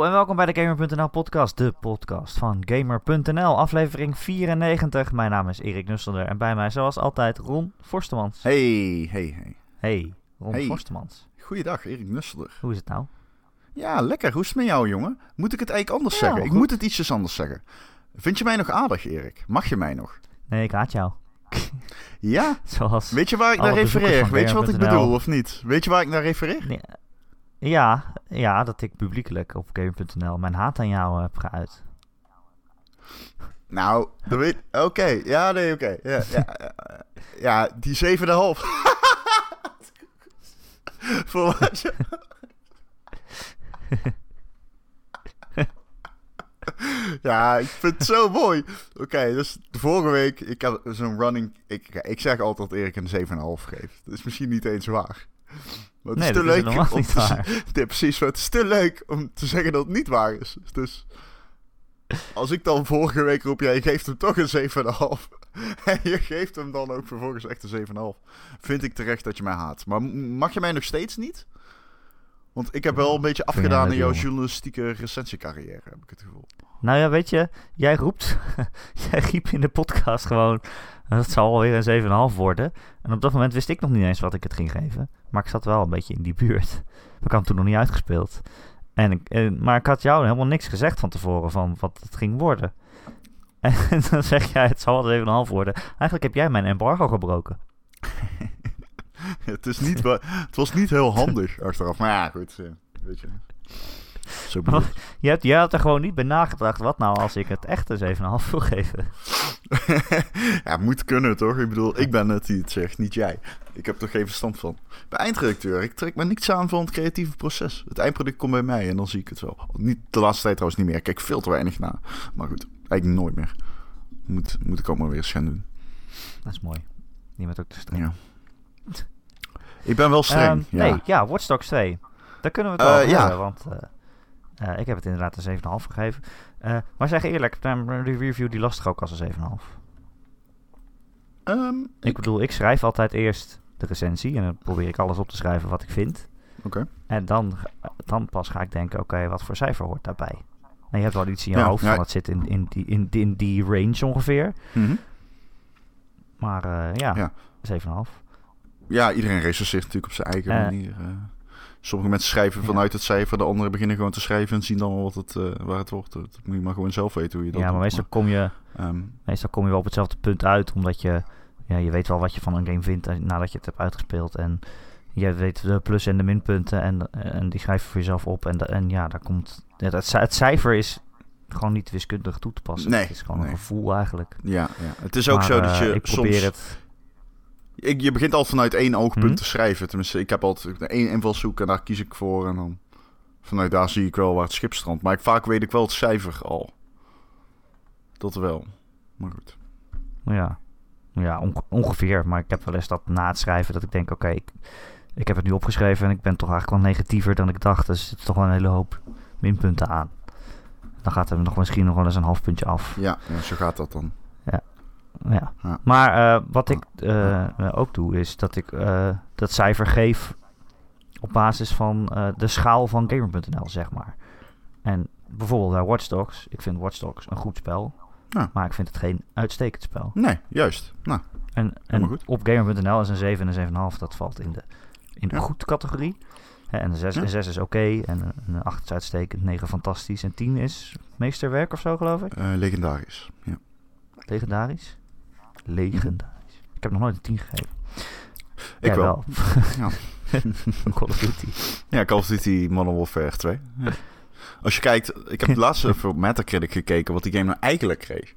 Hallo en welkom bij de Gamer.nl podcast, de podcast van Gamer.nl, aflevering 94. Mijn naam is Erik Nusselder en bij mij zoals altijd Ron Forstemans. Hey, hey, hey. Hey, Ron Hey. Forstemans. Goeiedag, Erik Nusselder. Hoe is het nou? Ja, lekker. Hoe is het met jou, jongen? Moet ik het eigenlijk anders Ja, zeggen? Ik moet het ietsjes anders zeggen. Vind je mij nog aardig, Erik? Mag je mij nog? Nee, ik haat jou. Ja? Zoals... Weet je waar ik naar refereer? Weet je wat ik bedoel, of niet? Weet je waar ik naar refereer? Nee, Ja, ja, dat ik publiekelijk op Gamer.nl mijn haat aan jou heb geuit. Nou. Oké, ja, nee, oké. Ja, ja, ja, die 7,5. Voor wat. Ja, ik vind het zo mooi. Oké, dus de vorige week, ik had zo'n running... Ik, ik zeg altijd dat Erik een 7,5 geeft. Dat is misschien niet eens waar. Maar het Nee, is te dat is leuk helemaal om te. Nee, precies. Maar het is te leuk om te zeggen dat het niet waar is. Dus als ik dan vorige week roep, jij geeft hem toch een 7,5. En je geeft hem dan ook vervolgens echt een 7,5. Vind ik terecht dat je mij haat. Maar mag je mij nog steeds niet? Want ik heb wel een beetje afgedaan in jouw journalistieke recensiecarrière, heb ik het gevoel. Nou ja, weet je, jij roept, jij riep in de podcast gewoon, dat zal alweer een 7,5 worden. En op dat moment wist ik nog niet eens wat ik het ging geven. Maar ik zat wel een beetje in die buurt. Maar ik had hem toen nog niet uitgespeeld. En ik, maar ik had jou helemaal niks gezegd van tevoren van wat het ging worden. En dan zeg jij, het zal wel 7,5 worden. Eigenlijk heb jij mijn embargo gebroken. het, is niet het was niet heel handig achteraf. Maar ja, goed. eh, Weet je. Zo. Je hebt, jij had er gewoon niet bij nagedacht. Wat nou als ik het echt een 7,5 wil geven? ja, moet kunnen toch? Ik bedoel, ik ben het die het zegt, niet jij. Ik heb er geen verstand van. Bij eindredacteur, ik trek me niks aan van het creatieve proces. Het eindproduct komt bij mij en dan zie ik het wel. Niet de laatste tijd trouwens niet meer. Ik kijk veel te weinig naar. Maar goed, eigenlijk nooit meer. Moet, moet ik ook maar weer eens gaan doen. Dat is mooi. Bent ook te streng. Ja. Ik ben wel streng. Ehm, ja. Nee, ja, Watch Dogs 2. Daar kunnen we het Eh, over ja. hebben, want eh, eh, ik heb het inderdaad een 7,5 gegeven. Eh, maar zeg eerlijk, de review die lastig ook als een 7,5. Ehm, Ik bedoel, ik schrijf altijd eerst de recensie en dan probeer ik alles op te schrijven wat ik vind. Oké. En dan, dan pas ga ik denken, oké, wat voor cijfer hoort daarbij? En je hebt wel iets in je Ja, hoofd ja. van het zit in, in, die, in, in die range ongeveer. Mhm. Maar eh, ja, Ja. 7,5. Ja, iedereen recenseert natuurlijk op zijn eigen Eh. manier. Sommige mensen schrijven vanuit het cijfer, de anderen beginnen gewoon te schrijven en zien dan wel wat het, eh, waar het wordt. Dat moet je maar gewoon zelf weten hoe je dat Ja, maar meestal kom je Ehm, meestal kom je wel op hetzelfde punt uit, omdat je, ja, je weet wel wat je van een game vindt eh, nadat je het hebt uitgespeeld. En je weet de plus- en de minpunten en, en die schrijf je voor jezelf op. En, en ja, daar komt, het, ci- het cijfer is gewoon niet wiskundig toe te passen. Nee, het is gewoon nee. een gevoel eigenlijk. ja, ja, het is ook Maar, zo dat eh, je ik probeer soms... het. Ik, je begint altijd vanuit één oogpunt Mhm. te schrijven. Tenminste, ik heb altijd één invalshoek en daar kies ik voor. En dan vanuit daar zie ik wel waar het schip strandt. Maar ik, vaak weet ik wel het cijfer al. Dat wel. Maar goed. Ja, ja onge- ongeveer. Maar ik heb wel eens dat na het schrijven dat ik denk, oké, ik, ik heb het nu opgeschreven en ik ben toch eigenlijk wel negatiever dan ik dacht. Dus er zit toch wel een hele hoop minpunten aan. Dan gaat er nog misschien nog wel eens een half puntje af. Ja, ja zo gaat dat dan. Ja. Ja. Maar eh, wat ik eh, ook doe, is dat ik eh, dat cijfer geef op basis van de schaal van Gamer.nl, zeg maar. En bijvoorbeeld bij Watch Dogs. Ik vind Watch Dogs een goed spel. Ja. Maar ik vind het geen uitstekend spel. Nee, juist. Nou, En, Helemaal en goed. op Gamer.nl is een 7 en een 7,5. Dat valt in de, in de Ja. goed categorie. En een 6, Ja. een 6 is oké. en een- een 8 is uitstekend. 9 fantastisch. En 10 is meesterwerk of zo, geloof ik. legendarisch. Ja. Legendarisch. Legendarisch. Ik heb nog nooit een 10 gegeven. Ik Jij wel. Ja. Call of Duty. Ja, Call of Duty Modern Warfare 2. Ja. Als je kijkt, ik heb laatst even op Metacritic gekeken wat die game nou eigenlijk kreeg.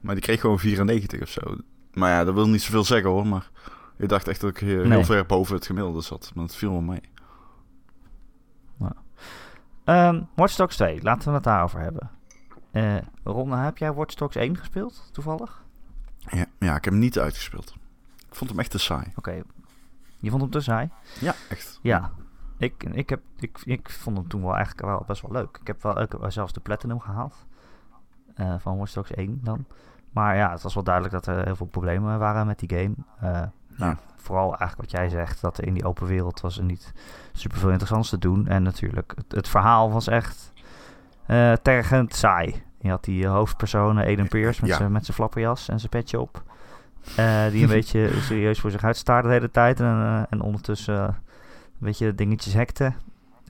Maar die kreeg gewoon 94 of zo. Maar ja, dat wil niet zoveel zeggen hoor. Maar ik dacht echt dat ik heel, Nee. ver boven het gemiddelde zat. Maar het viel wel mee. Ehm Watch Dogs 2, laten we het daarover hebben. Ron, heb jij Watch Dogs 1 gespeeld, toevallig? Ja, ja, ik heb hem niet uitgespeeld. Ik vond hem echt te saai. Oké. Je vond hem te saai? Ja, echt. Ja. Ik, ik, heb, ik, ik vond hem toen wel eigenlijk wel best wel leuk. Ik heb wel zelfs de Platinum gehaald. eh, van Watch Dogs 1 dan. Maar ja, het was wel duidelijk dat er heel veel problemen waren met die game. Eh, nou, vooral eigenlijk wat jij zegt, dat er in die open wereld was er niet super veel interessants te doen. En natuurlijk, het, het verhaal was echt eh, tergend saai. Je had die hoofdpersoon, Eden Peers, met zijn met zijn flapperjas en zijn petje op. Eh, die een beetje serieus voor zich uitstaarde de hele tijd. En, eh, en ondertussen eh, een beetje dingetjes hekte.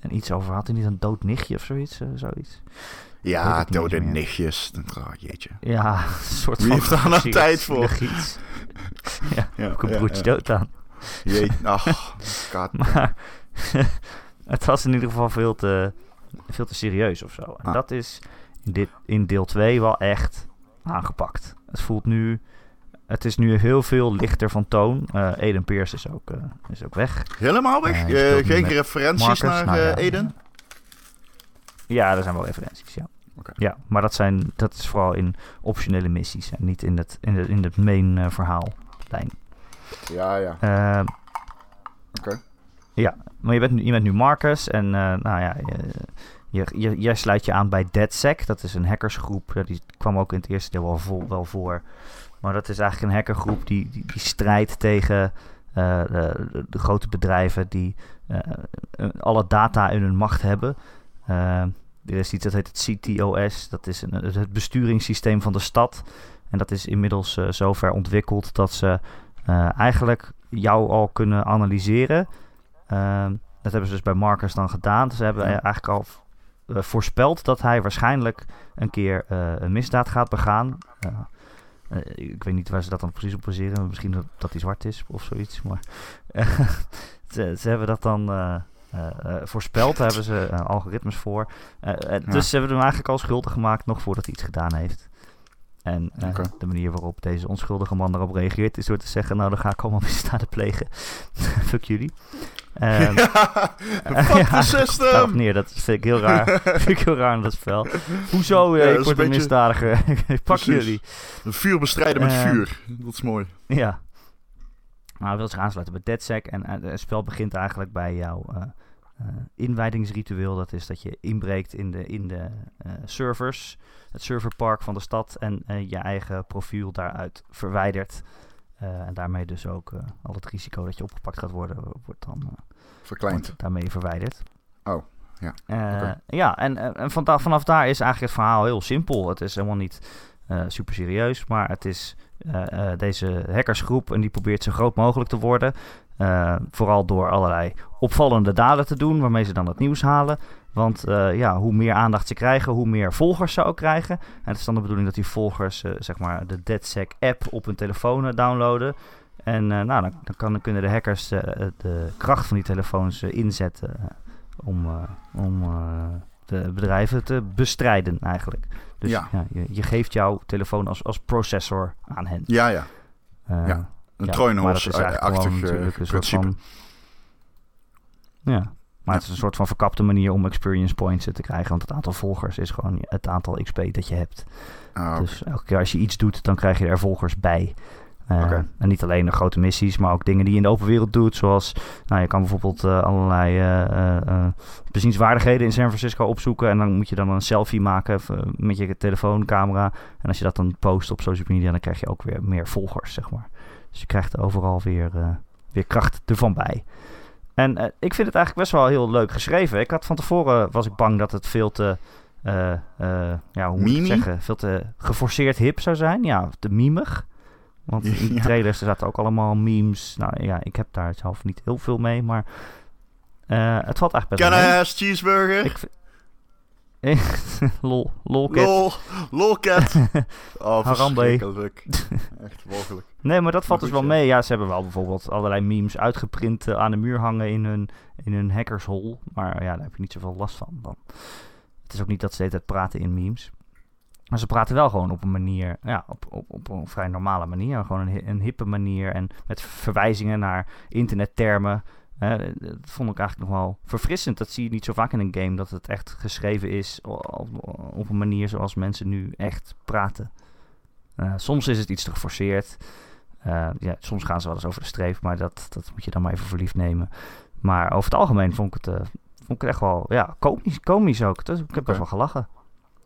En iets over had hij niet een dood nichtje of zoiets. eh, zoiets. Ja, dode nichtjes. Oh, jeetje. Ja, een soort Wie van... heeft daar nou tijd voor? ja, Ja, ook een ja, broertje ja. dood aan. Ach, god. Maar het was in ieder geval veel te, veel te serieus of zo. En Ah. dat is dit, in deel 2 wel echt aangepakt. Het voelt nu... Het is nu heel veel lichter van toon. Eh Eden Peers is ook, eh, is ook weg. Helemaal weg? Eh, geen referenties Marcus, naar nou ja. Eden? Ja, er zijn wel referenties, ja. Ja, maar dat, zijn, dat is vooral in optionele missies en niet in het, in het, in het main eh, verhaallijn. Ja, ja. Oké. Ja, maar je bent, nu- je bent nu Marcus en nou ja, je, jij sluit je aan bij DeadSec. Dat is een hackersgroep. Die kwam ook in het eerste deel wel, vol, wel voor. Maar dat is eigenlijk een hackergroep die, die, die strijdt tegen eh, de, de- grote bedrijven die eh, alle data in hun macht hebben. Eh, er is iets dat heet het CTOS. Dat is een, het besturingssysteem van de stad. En dat is inmiddels zover ontwikkeld dat ze eigenlijk jou al kunnen analyseren. Ehm, dat hebben ze dus bij Marcus dan gedaan. Ze hebben eigenlijk al eh, voorspeld dat hij waarschijnlijk een keer eh, een misdaad gaat begaan. Eh, ik weet niet waar ze dat dan precies op baseren. Misschien dat, dat hij zwart is of zoiets. Maar ze, ze hebben dat dan voorspeld. Daar hebben ze algoritmes voor. Ja. Dus ze hebben hem eigenlijk al schuldig gemaakt nog voordat hij iets gedaan heeft. En de manier waarop deze onschuldige man erop reageert is door te zeggen: Nou, dan ga ik allemaal misdaden plegen. Fuck jullie. Ehm, Fuck ja, system! neer, dat vind ik heel raar. vind ik heel raar in dat spel. Hoezo? eh, Ja, ik word een misdadiger. ik pak jullie. Een vuur bestrijden met Eh, vuur. Dat is mooi. Ja. Maar hij wil zich aansluiten bij DeadSec. En eh, het spel begint eigenlijk bij jouw eh, inwijdingsritueel. Dat is dat je inbreekt in de, in de servers. Het serverpark van de stad. En je eigen profiel daaruit verwijdert. Eh, en daarmee dus ook eh, al het risico dat je opgepakt gaat worden, wordt dan eh, Verkleind. wordt daarmee verwijderd. Oh, ja. Ja, en, en vanaf daar is eigenlijk het verhaal heel simpel. Het is helemaal niet super serieus, maar het is deze hackersgroep en die probeert zo groot mogelijk te worden. Vooral door allerlei opvallende daden te doen, waarmee ze dan het nieuws halen. Want eh, ja, hoe meer aandacht ze krijgen, hoe meer volgers ze ook krijgen. En het is dan de bedoeling dat die volgers eh, zeg maar de DeadSec app op hun telefoon downloaden. En eh, nou, dan, dan, kan, dan kunnen de hackers de kracht van die telefoons inzetten om, om de bedrijven te bestrijden eigenlijk. Dus Ja. ja. je, je geeft jouw telefoon als, als processor aan hen. Ja, ja. Eh, Ja, Een ja, soort principe. van... Ja, maar het is een soort van verkapte manier om experience points te krijgen. Want het aantal volgers is gewoon het aantal XP dat je hebt. Ah. Dus elke keer als je iets doet, dan krijg je er volgers bij. Eh. En niet alleen de grote missies, maar ook dingen die je in de open wereld doet. Zoals, nou, je kan bijvoorbeeld eh, allerlei eh, bezienswaardigheden in San Francisco opzoeken. En dan moet je dan een selfie maken met je telefooncamera. En als je dat dan post op social media, dan krijg je ook weer meer volgers, zeg maar. Dus je krijgt overal weer, weer kracht ervan bij. En eh, ik vind het eigenlijk best wel heel leuk geschreven. Ik had van tevoren, was ik bang dat het veel te... eh, eh, ja, hoe moet ik zeggen? Veel te geforceerd hip zou zijn. Ja, te mimig. Want in de Ja. trailers er zaten ook allemaal memes. Nou ja, ik heb daar zelf niet heel veel mee, maar het valt eigenlijk best Can wel I mee. has cheeseburger? Ik vind- lol, lol, cat. Lol, lolcat. Oh, verschrikkelijk. Echt mogelijk. Nee, maar dat valt Maar dus wel ja. mee. Ja, ze hebben wel bijvoorbeeld allerlei memes uitgeprint eh, aan de muur hangen in hun, in hun hackershol. Maar ja, daar heb je niet zoveel last van dan. Het is ook niet dat ze de hele tijd praten in memes. Maar ze praten wel gewoon op een manier, ja, op, op, op een vrij normale manier. Gewoon een, een hippe manier en met verwijzingen naar internettermen. Hè, dat vond ik eigenlijk nog wel verfrissend. Dat zie je niet zo vaak in een game, dat het echt geschreven is op, op een manier zoals mensen nu echt praten. Eh, soms is het iets te geforceerd. Eh, ja, soms gaan ze wel eens over de streep, maar dat, dat moet je dan maar even voor lief nemen. Maar over het algemeen vond ik het, eh, vond ik het echt wel ja, komisch, komisch ook. Dus ik heb best Oké. wel gelachen.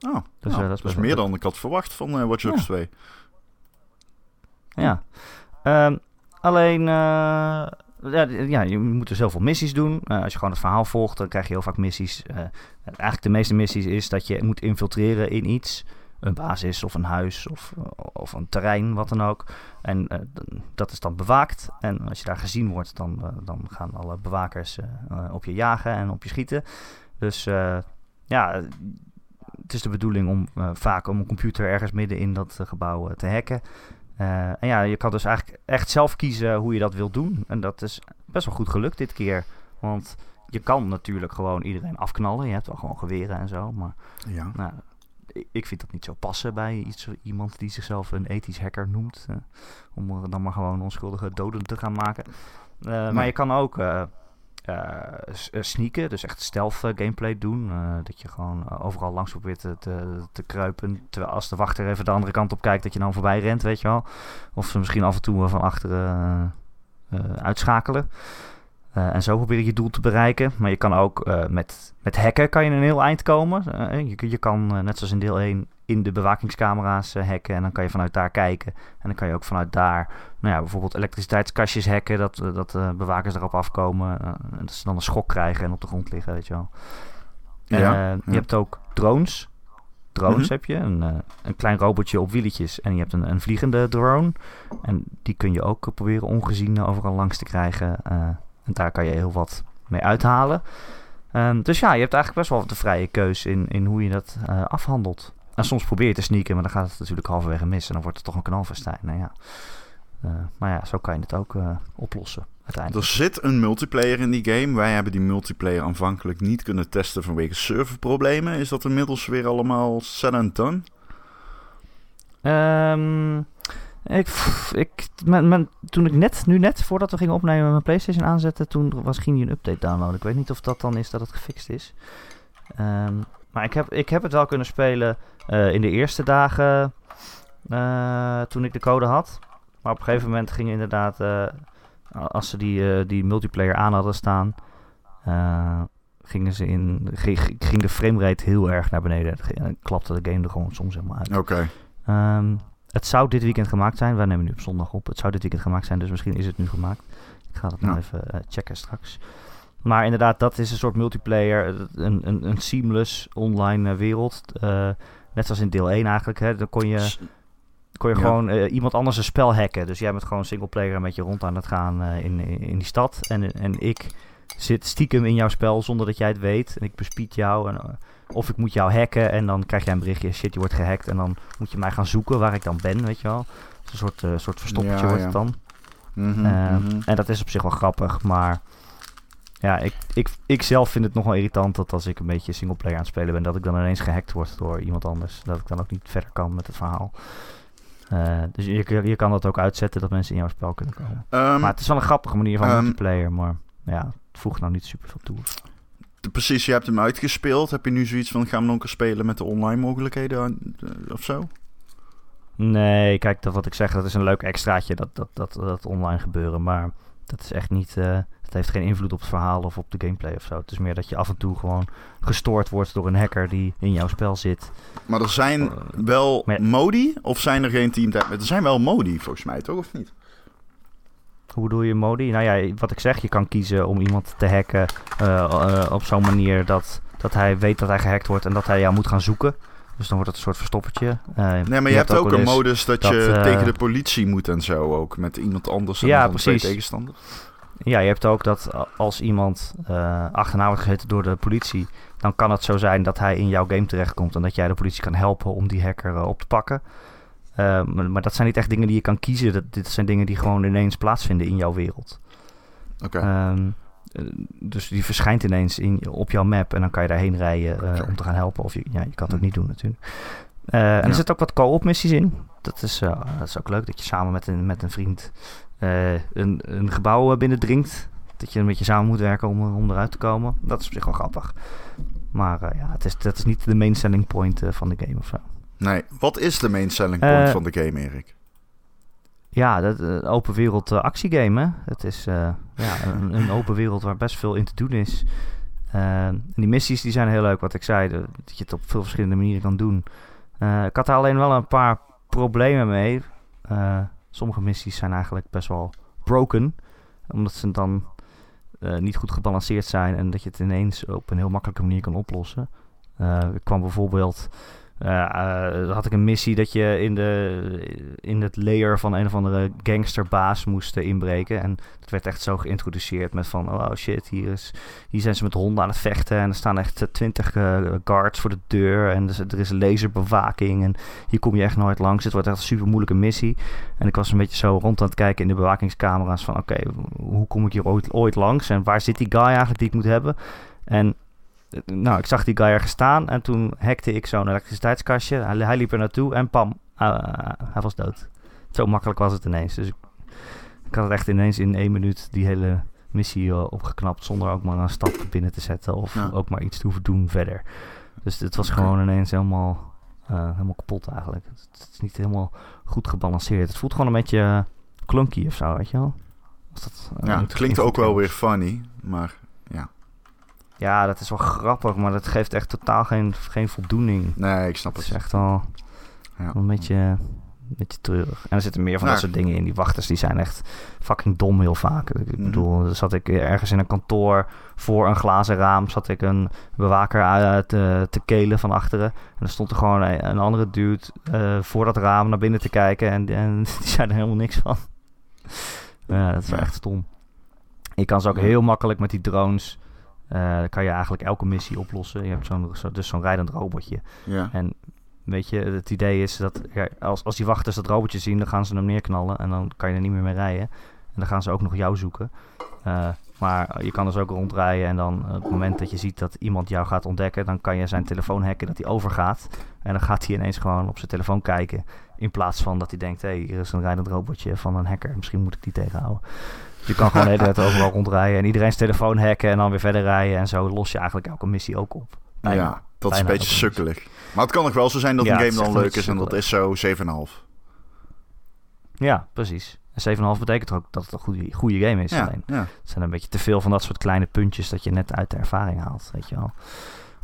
Oh, Dus, nou, eh, dat is dat is best wel meer dan ik had verwacht van eh Watch Dogs Ja. 2. Ja. Ehm, alleen, eh, ja, je moet heel veel missies doen. Uh, als je gewoon het verhaal volgt, dan krijg je heel vaak missies. Uh, eigenlijk de meeste missies is dat je moet infiltreren in iets. Een basis of een huis of, of een terrein, wat dan ook. En dat is dan bewaakt. En als je daar gezien wordt, dan, dan gaan alle bewakers op je jagen en op je schieten. Dus ja, het is de bedoeling om vaak om een computer ergens midden in dat gebouw te hacken. Uh, en ja, je kan dus eigenlijk echt zelf kiezen hoe je dat wilt doen. En dat is best wel goed gelukt dit keer. Want je kan natuurlijk gewoon iedereen afknallen. Je hebt wel gewoon geweren en zo. Maar ja. nou, ik vind dat niet zo passen bij iets, iemand die zichzelf een ethisch hacker noemt. Uh, om dan maar gewoon onschuldige doden te gaan maken. Uh, Maar je kan ook uh, sneaken, dus echt stealth gameplay doen. dat je gewoon overal langs probeert te, te, te, kruipen. Terwijl als de wachter even de andere kant op kijkt, dat je dan voorbij rent, weet je wel. Of ze misschien af en toe van achteren uitschakelen. en zo probeer je je doel te bereiken. Maar je kan ook met, met hacken kan je een heel eind komen. je, je kan, net zoals in deel 1, in de bewakingscamera's uh, hacken. En dan kan je vanuit daar kijken. En dan kan je ook vanuit daar, nou ja, bijvoorbeeld elektriciteitskastjes hacken. Dat, eh, dat uh, bewakers erop afkomen. Uh, en dat ze dan een schok krijgen en op de grond liggen, weet je wel. Ja, Je hebt ook drones. Drones mm -hmm. heb je. Een, een klein robotje op wieletjes. En je hebt een, een vliegende drone. En die kun je ook proberen ongezien overal langs te krijgen. en daar kan je heel wat mee uithalen. Um, dus ja, je hebt eigenlijk best wel de vrije keus in, in hoe je dat afhandelt. En soms probeer je te sneaken, maar dan gaat het natuurlijk halverwege mis. En dan wordt het toch een knalverstijn. Nou ja. Uh, maar ja, zo kan je het ook uh, oplossen. Uiteindelijk. Er zit een multiplayer in die game. Wij hebben die multiplayer aanvankelijk niet kunnen testen vanwege serverproblemen. Is dat inmiddels weer allemaal set and done? Um, ik, ik, mijn, mijn, toen ik net, nu net, voordat we gingen opnemen, mijn PlayStation aanzetten, toen was, ging hij een update downloaden. Ik weet niet of dat dan is dat het gefixt is. Um, maar ik heb, ik heb het wel kunnen spelen uh, in de eerste dagen uh, toen ik de code had. Maar op een gegeven moment ging inderdaad, uh, als ze die, die multiplayer aan hadden staan, gingen ze in, ging, ging de framerate heel erg naar beneden. En klapte de game er gewoon soms helemaal uit. Oké. Okay. Um, het zou dit weekend gemaakt zijn. Wij nemen nu op zondag op. Het zou dit weekend gemaakt zijn, dus misschien is het nu gemaakt. Ik ga dat nog even checken straks. Maar inderdaad, dat is een soort multiplayer, een, een, een seamless online wereld. Uh, net zoals in deel 1 eigenlijk. Hè. Dan kon je, kon je gewoon uh, iemand anders een spel hacken. Dus jij bent gewoon singleplayer een beetje rond aan het gaan uh, in, in die stad. En, en ik zit stiekem in jouw spel zonder dat jij het weet. En ik bespied jou. En, of ik moet jou hacken en dan krijg jij een berichtje. Shit, je wordt gehackt. En dan moet je mij gaan zoeken waar ik dan ben, weet je wel. Een soort, soort verstoppertje ja, wordt het dan. Mm -hmm, mm -hmm. En dat is op zich wel grappig, maar ja, ik, ik, ik zelf vind het nog wel irritant dat als ik een beetje singleplayer aan het spelen ben, dat ik dan ineens gehackt word door iemand anders. Dat ik dan ook niet verder kan met het verhaal. Uh, dus je, je kan dat ook uitzetten dat mensen in jouw spel kunnen komen. Um, maar het is wel een grappige manier van um, multiplayer, maar ja, het voegt nou niet super veel toe. Precies, je hebt hem uitgespeeld. Heb je nu zoiets van, gaan we nog spelen met de online mogelijkheden uh, of zo? Nee, kijk, dat wat ik zeg, dat is een leuk extraatje, dat, dat, dat, dat online gebeuren. Maar dat is echt niet... Uh, het heeft geen invloed op het verhaal of op de gameplay of zo. Het is meer dat je af en toe gewoon gestoord wordt door een hacker die in jouw spel zit. Maar er zijn uh, wel modi of zijn er geen team? Er zijn wel modi volgens mij, toch? Of niet? Hoe bedoel je modi? Nou ja, wat ik zeg, je kan kiezen om iemand te hacken uh, uh, op zo'n manier dat, dat hij weet dat hij gehackt wordt en dat hij jou moet gaan zoeken. Dus dan wordt het een soort verstoppertje. Uh, nee, maar je, je hebt, ook, een modus dat, dat je tegen de politie moet en zo ook. Met iemand anders en ja, dan precies. twee tegenstanders. Ja, je hebt ook dat als iemand uh, achterna wordt gezeten door de politie, dan kan het zo zijn dat hij in jouw game terechtkomt en dat jij de politie kan helpen om die hacker uh, op te pakken. Uh, maar, maar, dat zijn niet echt dingen die je kan kiezen. Dat, dit zijn dingen die gewoon ineens plaatsvinden in jouw wereld. Oké. Okay. Um, dus die verschijnt ineens in, op jouw map en dan kan je daarheen rijden om te gaan helpen. Of je, ja, je kan het ook niet doen natuurlijk. en ja. er zitten ook wat co-op missies in. Dat is, dat is ook leuk dat je samen met een, met een vriend uh, een, een gebouw binnendringt. Dat je een beetje samen moet werken om, om eruit te komen. Dat is op zich wel grappig. Maar ja, het is, dat is niet de main selling point van de game of zo. Nee, wat is de main selling point van de game, Erik? Ja, dat open wereld actiegame. Hè? Het is ja, een, een, open wereld waar best veel in te doen is. en die missies die zijn heel leuk, wat ik zei. Dat je het op veel verschillende manieren kan doen. ik had er alleen wel een paar problemen mee. Sommige missies zijn eigenlijk best wel broken. Omdat ze dan eh, niet goed gebalanceerd zijn en dat je het ineens op een heel makkelijke manier kan oplossen. Eh ik kwam bijvoorbeeld. Eh, had ik een missie dat je in, de, in het layer van een of andere gangsterbaas moest eh, inbreken. En het werd echt zo geïntroduceerd met van, oh shit, hier, is, hier zijn ze met honden aan het vechten. En er staan echt twintig guards voor de deur. En er is, er is laserbewaking. En hier kom je echt nooit langs. Het wordt echt een super moeilijke missie. En ik was een beetje zo rond aan het kijken in de bewakingscamera's van, oké, hoe kom ik hier ooit, ooit langs? En waar zit die guy eigenlijk die ik moet hebben? En nou, ik zag die guy ergens staan en toen hackte ik zo'n elektriciteitskastje. Hij, hij liep er naartoe en pam, ah, hij was dood. Zo makkelijk was het ineens. Dus ik, ik had het echt ineens in één minuut die hele missie eh, opgeknapt zonder ook maar een stap binnen te zetten of Ja. ook maar iets te hoeven doen verder. Dus het was gewoon ineens helemaal, eh, helemaal kapot eigenlijk. Het, het is niet helemaal goed gebalanceerd. Het voelt gewoon een beetje eh, clunky of zo, weet je wel? Als dat, eh, Ja, het klinkt ook wel weer funny, maar Ja, dat is wel grappig, maar dat geeft echt totaal geen, geen voldoening. nee, ik snap Het het. is echt wel Ja. een beetje, een beetje treurig. En er zitten meer van Nou. dat soort dingen in. Die wachters die zijn echt fucking dom heel vaak. Ik Mhm. bedoel, zat ik ergens in een kantoor voor een glazen raam... zat ik een bewaker uit te, te kelen van achteren. En er stond er gewoon een, andere dude eh, voor dat raam naar binnen te kijken... en, en die zei er helemaal niks van. ja, dat is Ja. echt stom. Je kan ze ook heel makkelijk met die drones... eh, dan kan je eigenlijk elke missie oplossen. Je hebt zo'n, zo, dus zo'n rijdend robotje. Ja. En weet je, het idee is dat ja, als, als die wachters dat robotje zien, dan gaan ze hem neerknallen en dan kan je er niet meer mee rijden. En dan gaan ze ook nog jou zoeken. Eh, maar je kan dus ook rondrijden en dan eh, op het moment dat je ziet dat iemand jou gaat ontdekken, dan kan je zijn telefoon hacken dat hij overgaat. En dan gaat hij ineens gewoon op zijn telefoon kijken. In plaats van dat hij denkt, hé, hey, hier is een rijdend robotje van een hacker. Misschien moet ik die tegenhouden. Je kan gewoon de hele tijd overal rondrijden en iedereen's telefoon hacken en dan weer verder rijden. En zo los je eigenlijk elke missie ook op. Bijna. ja, dat is een beetje sukkelig. Maar het kan nog wel zo zijn dat Ja, een game dan leuk is en dat is zo 7,5. Ja, precies. En 7,5 betekent ook dat het een goede, goede game is. Ja, Alleen, ja. het zijn een beetje te veel van dat soort kleine puntjes dat je net uit de ervaring haalt, weet je wel.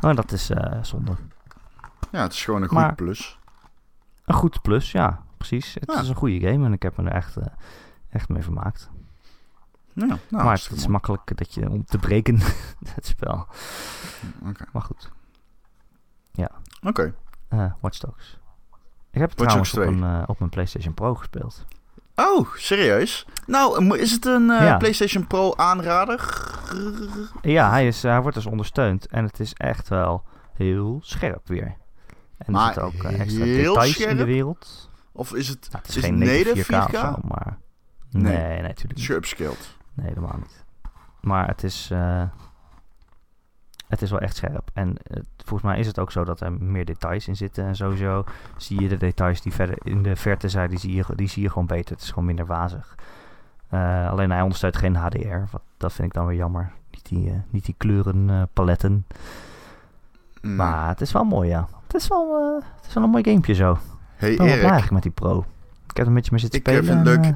Oh, dat is eh, zonde. ja, het is gewoon een goed Maar- plus. Een goed plus, ja, precies. Het Ja. is een goede game en ik heb me er echt, eh, echt mee vermaakt. Ja, nou, maar het is makkelijk dat je om te breken, het spel. Maar goed, Oké. eh Watch Dogs. Ik heb het Watch trouwens op, 2. een, eh, op mijn PlayStation Pro gespeeld. Oh, serieus? Nou, mo- is het een eh, Ja. PlayStation Pro aanrader? Ja, hij, is, hij wordt dus ondersteund en het is echt wel heel scherp weer. En Maar er zitten ook eh, extra details in de wereld. Of is het, Nou, het is, is geen het native native 4K, 4K? of zo, maar... Nee. Nee, nee, natuurlijk is niet. Nee, helemaal niet. Maar het is... eh, het is wel echt scherp. En eh, volgens mij is het ook zo dat er meer details in zitten. En sowieso zie je de details die verder in de verte zijn, die zie je, die zie je gewoon beter. Het is gewoon minder wazig. Eh, alleen hij ondersteunt geen HDR. Wat, dat vind ik dan weer jammer. Niet die, niet die kleurenpaletten. Nee. Maar het is wel mooi, ja. Het is wel, het is wel een mooi gamepje zo. hey Ik ben wel blij Erik, eigenlijk met die Pro. Ik heb er een beetje mee zitten Ik, spelen. vind en, het leuk.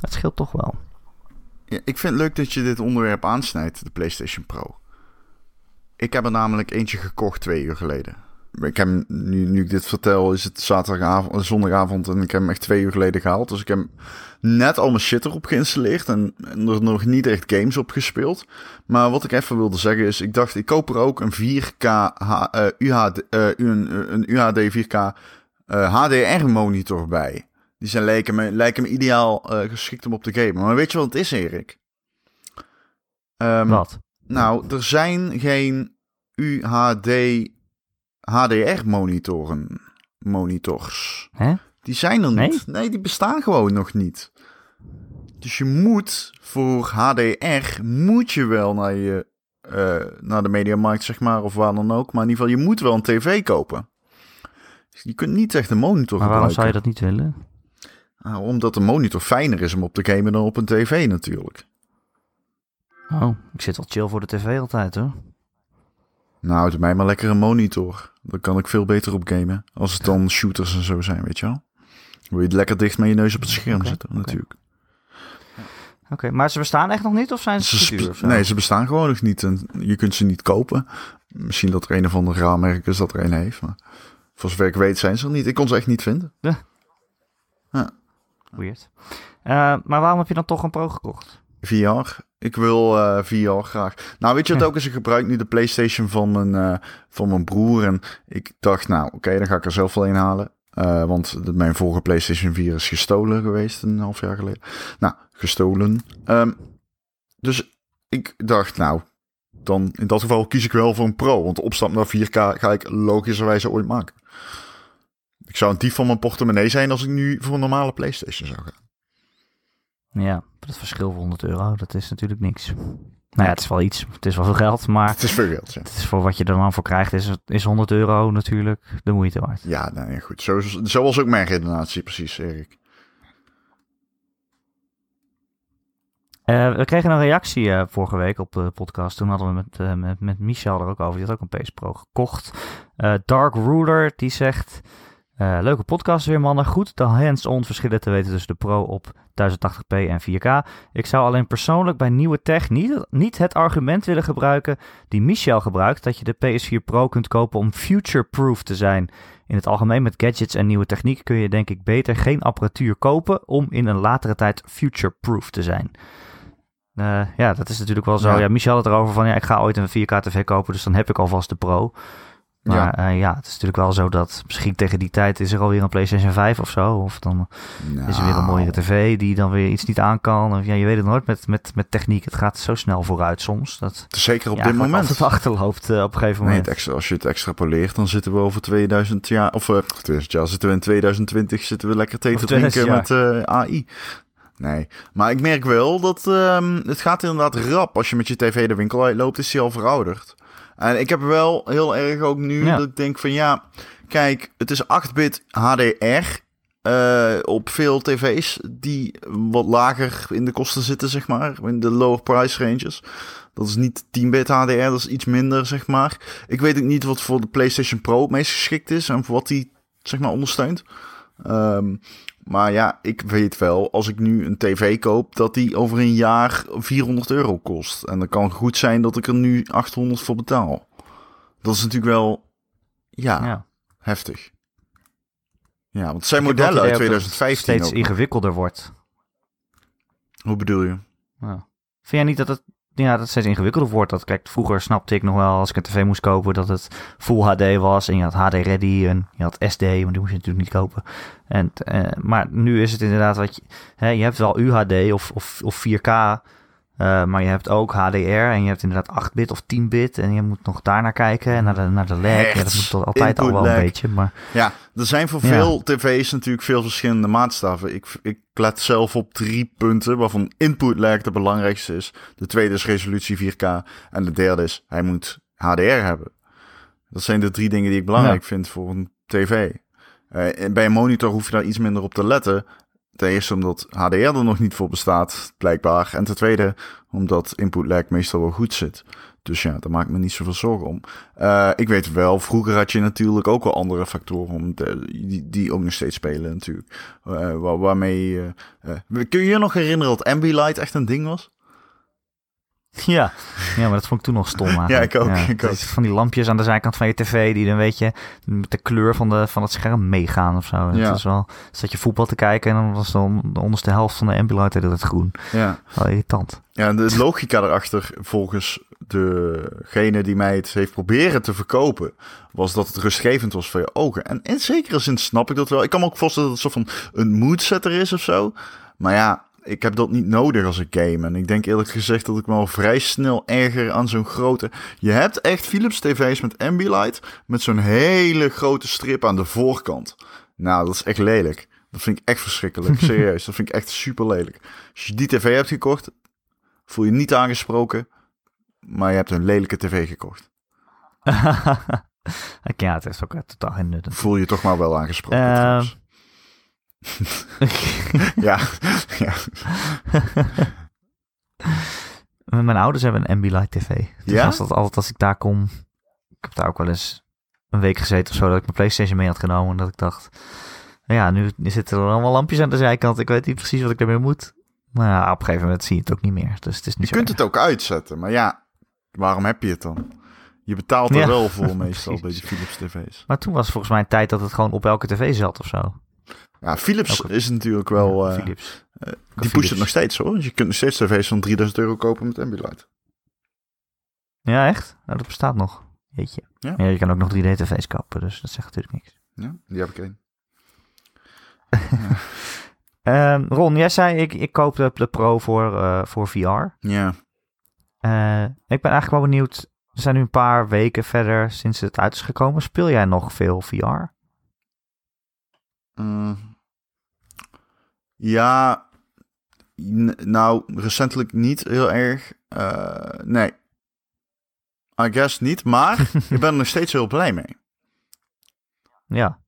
het scheelt toch wel. Ja, ik vind het leuk dat je dit onderwerp aansnijdt, de PlayStation Pro. Ik heb er namelijk eentje gekocht twee uur geleden. Ik heb nu, nu ik dit vertel, is het zaterdagavond, zondagavond en ik heb hem echt twee uur geleden gehaald. Dus ik heb net al mijn shit erop geïnstalleerd en, er nog niet echt games op gespeeld. Maar wat ik even wilde zeggen is, ik dacht, ik koop er ook een 4K H- eh, UHD, eh, een, een UHD 4K eh, HDR monitor bij. Die zijn, lijken, me, lijken me ideaal eh, geschikt om op te gamen. Maar weet je wat het is, Erik? Ehm, Wat? nou, er zijn geen UHD HDR monitoren. Monitors. Hè? Die zijn er niet. Nee, die bestaan gewoon nog niet. Dus je moet voor HDR moet je wel naar je eh, naar de mediamarkt zeg maar of waar dan ook, maar in ieder geval je moet wel een tv kopen. Dus je kunt niet echt een monitor Maar waarom zou je dat niet willen? Nou, omdat een monitor fijner is om op te gamen dan op een tv natuurlijk. Oh, ik zit wel chill voor de tv altijd hoor. Nou, doe mij maar lekker een monitor. Dan kan ik veel beter op gamen. Als het dan shooters en zo zijn, weet je wel. Wil je het lekker dicht met je neus op het scherm Oké, zitten, natuurlijk. Oké, maar ze bestaan echt nog niet of zijn ze, Ze duur? nee, ze bestaan gewoon nog niet. En je kunt ze niet kopen. Misschien dat er een of ander raammerk is dat er een heeft. Maar voor zover ik weet zijn ze er niet. Ik kon ze echt niet vinden. Weird. Eh, maar waarom heb je dan toch een Pro gekocht? VR. Ik wil eh, VR graag. Nou, weet je wat ook eens? Ik gebruik nu de PlayStation van mijn, eh, van mijn broer. En ik dacht, nou, oké, dan ga ik er zelf wel een halen. Want de- mijn vorige PlayStation 4 is gestolen geweest een half jaar geleden. Nou, gestolen. Ehm, dus ik dacht, nou, dan in dat geval kies ik wel voor een Pro. Want de opstap naar 4K ga ik logischerwijze ooit maken. Ik zou een dief van mijn portemonnee zijn als ik nu voor een normale PlayStation zou gaan. Ja, dat verschil van 100 euro, dat is natuurlijk niks. Nou ja, het is wel iets. Het is wel veel geld, maar Het is veel geld, ja. het is voor wat je er dan voor krijgt, is, is 100 euro natuurlijk de moeite waard. Ja, nou ja, goed. Zo, zo was ook mijn redenatie precies, Erik. Eh, we kregen een reactie eh, vorige week op de podcast. Toen hadden we met, eh, met, met Michel er ook over. Die had ook een PS Pro gekocht. Dark Ruler die zegt... eh, leuke podcast weer mannen. Goed de hands-on verschillen te weten tussen de Pro op 1080p en 4K. Ik zou alleen persoonlijk bij nieuwe tech niet, niet het argument willen gebruiken die Michel gebruikt. Dat je de PS4 Pro kunt kopen om future-proof te zijn. In het algemeen met gadgets en nieuwe techniek kun je denk ik beter geen apparatuur kopen om in een latere tijd future-proof te zijn. Eh, ja, dat is natuurlijk wel zo. Ja. Ja. Michel had het erover van ja, ik ga ooit een 4K TV kopen, dus dan heb ik alvast de Pro. Maar ja. ja, het is natuurlijk wel zo dat misschien tegen die tijd is er alweer een PlayStation 5 of zo. Of dan is er weer een mooiere tv die dan weer iets niet aan kan. Of, ja, je weet het nooit met, met, met techniek. Het gaat zo snel vooruit soms. Dat Zeker op ja, dit moment. altijd achterloopt eh, op een gegeven Nee, moment. het extra, als je het extrapoleert, dan zitten we over 2000 jaar, of eh 2000 jaar, zitten we in 2020, zitten we lekker thee te Over 2000 drinken met eh, AI. Nee, maar ik merk wel dat ehm, het gaat inderdaad rap. Als je met je tv de winkel uitloopt, is die al verouderd. En ik heb wel heel erg ook nu Ja. dat ik denk van ja, kijk, het is 8-bit HDR eh, op veel tv's die wat lager in de kosten zitten, zeg maar, in de lower price ranges. Dat is niet 10-bit HDR, dat is iets minder, zeg maar. Ik weet ook niet wat voor de PlayStation Pro het meest geschikt is en voor wat die, zeg maar, ondersteunt. Ehm, maar ja, ik weet wel, als ik nu een tv koop, dat die over een jaar 400 euro kost. En dan kan goed zijn dat ik er nu 800 voor betaal. Dat is natuurlijk wel, ja, ja. heftig. Ja, want het zijn Ik modellen uit idee ook dat het 2015 steeds ook ingewikkelder wordt. Hoe bedoel je? Ja. Vind jij niet dat het, ja, dat steeds ingewikkelder wordt? Dat, kijk, vroeger snapte ik nog wel als ik een tv moest kopen dat het Full HD was. En je had HD Ready en je had SD, maar die moest je natuurlijk niet kopen. En, eh, maar nu is het inderdaad wat je, hè, je hebt wel UHD of, of, of 4K. Eh, maar je hebt ook HDR en je hebt inderdaad 8-bit of 10-bit. En je moet nog daar naar kijken en naar de, naar de lag. Ja, dat moet toch altijd al wel een beetje. Maar Ja, er zijn voor Ja. veel tv's natuurlijk veel verschillende maatstaven. Ik, ik let zelf op drie punten, waarvan input lag de belangrijkste is. De tweede is resolutie 4K. En de derde is, hij moet HDR hebben. Dat zijn de drie dingen die ik belangrijk vind voor een tv. Eh, bij een monitor hoef je daar iets minder op te letten. Ten eerste omdat HDR er nog niet voor bestaat, blijkbaar. En ten tweede omdat input lag meestal wel goed zit. Dus ja, daar maak ik me niet zoveel zorgen om. Eh, ik weet wel, vroeger had je natuurlijk ook wel andere factoren om die, die ook nog steeds spelen natuurlijk. Eh, waar, waarmee... eh, kun je je nog herinneren dat Ambilight echt een ding was? Ja. ja, maar dat vond ik toen nog stom eigenlijk. ik ook, ik ook. is Van die lampjes aan de zijkant van je tv die dan weet je met de kleur van, de, van het scherm meegaan of zo. Ja. Het is wel, zat je voetbal te kijken en dan was dan de onderste helft van de Ambilight had het groen. Ja. Wel irritant. Ja, de logica erachter, volgens degene die mij het heeft proberen te verkopen, was dat het rustgevend was voor je ogen. En in zekere zin snap ik dat wel. Ik kan me ook voorstellen dat het een soort van een moodsetter is of zo. Maar ja, ik heb dat niet nodig als ik game. En ik denk eerlijk gezegd dat ik me al vrij snel erger aan zo'n grote... Je hebt echt Philips tv's met Ambilight, met zo'n hele grote strip aan de voorkant. Nou, dat is echt lelijk. Dat vind ik echt verschrikkelijk. Serieus, dat vind ik echt super lelijk. Als je die tv hebt gekocht, voel je niet aangesproken, maar je hebt een lelijke tv gekocht. ja, het is ook eh, totaal geen nut. Voel je toch maar wel aangesproken. Ehm. ja, ja, Mijn ouders hebben een Ambilight tv. Dus Ja? als dat altijd als ik daar kom, ik heb daar ook wel eens een week gezeten of zo dat ik mijn PlayStation mee had genomen en dat ik dacht, ja, nu zitten er allemaal lampjes aan de zijkant. Ik weet niet precies wat ik ermee moet. Maar ja, op een gegeven moment zie je het ook niet meer. Dus het is niet je kunt erg. het ook uitzetten, maar ja, waarom heb je het dan? Je betaalt er Ja, wel voor meestal bij die Philips tv's. Maar toen was volgens mij een tijd dat het gewoon op elke tv zat of zo. Ja, Philips is natuurlijk wel... Ja, eh, Philips. die Philips. pusht het nog steeds hoor. Dus je kunt nog steeds tv's van 3000 euro kopen met Ambilight. Ja, echt? Nou, dat bestaat nog. Jeetje. Ja. Ja. je kan ook nog 3D-tv's kopen, dus dat zegt natuurlijk niks. Ja, die heb ik één. Ehm, Ron, jij zei ik, ik koop de, de Pro voor, eh, voor VR. Ja. Eh, ik ben eigenlijk wel benieuwd. We zijn nu een paar weken verder sinds het uit is gekomen. Speel jij nog veel VR? Mm. Ja, nou, recentelijk niet heel erg. Eh, nee. I guess niet, maar ik ben er nog steeds heel blij mee. Ja.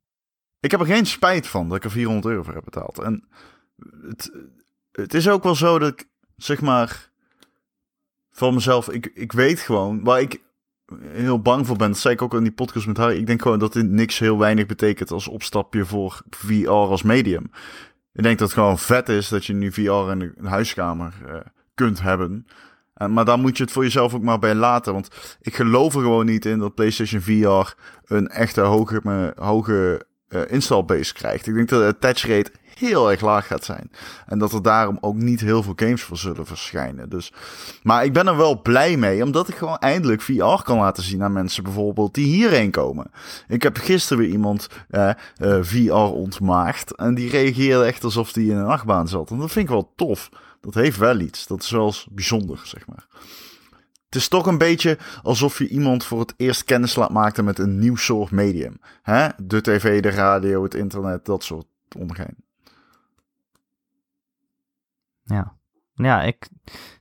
Ik heb er geen spijt van dat ik er 400 euro voor heb betaald. En het, het is ook wel zo dat ik, zeg maar, van mezelf, ik, ik weet gewoon, waar ik heel bang voor ben, dat zei ik ook in die podcast met Harry, ik denk gewoon dat dit niks heel weinig betekent als opstapje voor VR als medium. Ik denk dat het gewoon vet is dat je nu VR in de huiskamer eh, kunt hebben. En, maar dan moet je het voor jezelf ook maar bij laten. Want ik geloof er gewoon niet in dat PlayStation VR een echte hoge, eh, hoge eh, installbase krijgt. Ik denk dat de attach rate heel erg laag gaat zijn. En dat er daarom ook niet heel veel games voor zullen verschijnen. Dus, maar ik ben er wel blij mee, omdat ik gewoon eindelijk VR kan laten zien aan mensen bijvoorbeeld die hierheen komen. Ik heb gisteren weer iemand eh, eh, VR ontmaagd en die reageerde echt alsof die in een achtbaan zat. En dat vind ik wel tof. Dat heeft wel iets. Dat is wel eens bijzonder, zeg maar. Het is toch een beetje alsof je iemand voor het eerst kennis laat maken met een nieuw soort medium. De tv, de radio, het internet, dat soort ongein. Ja. Ja, ik,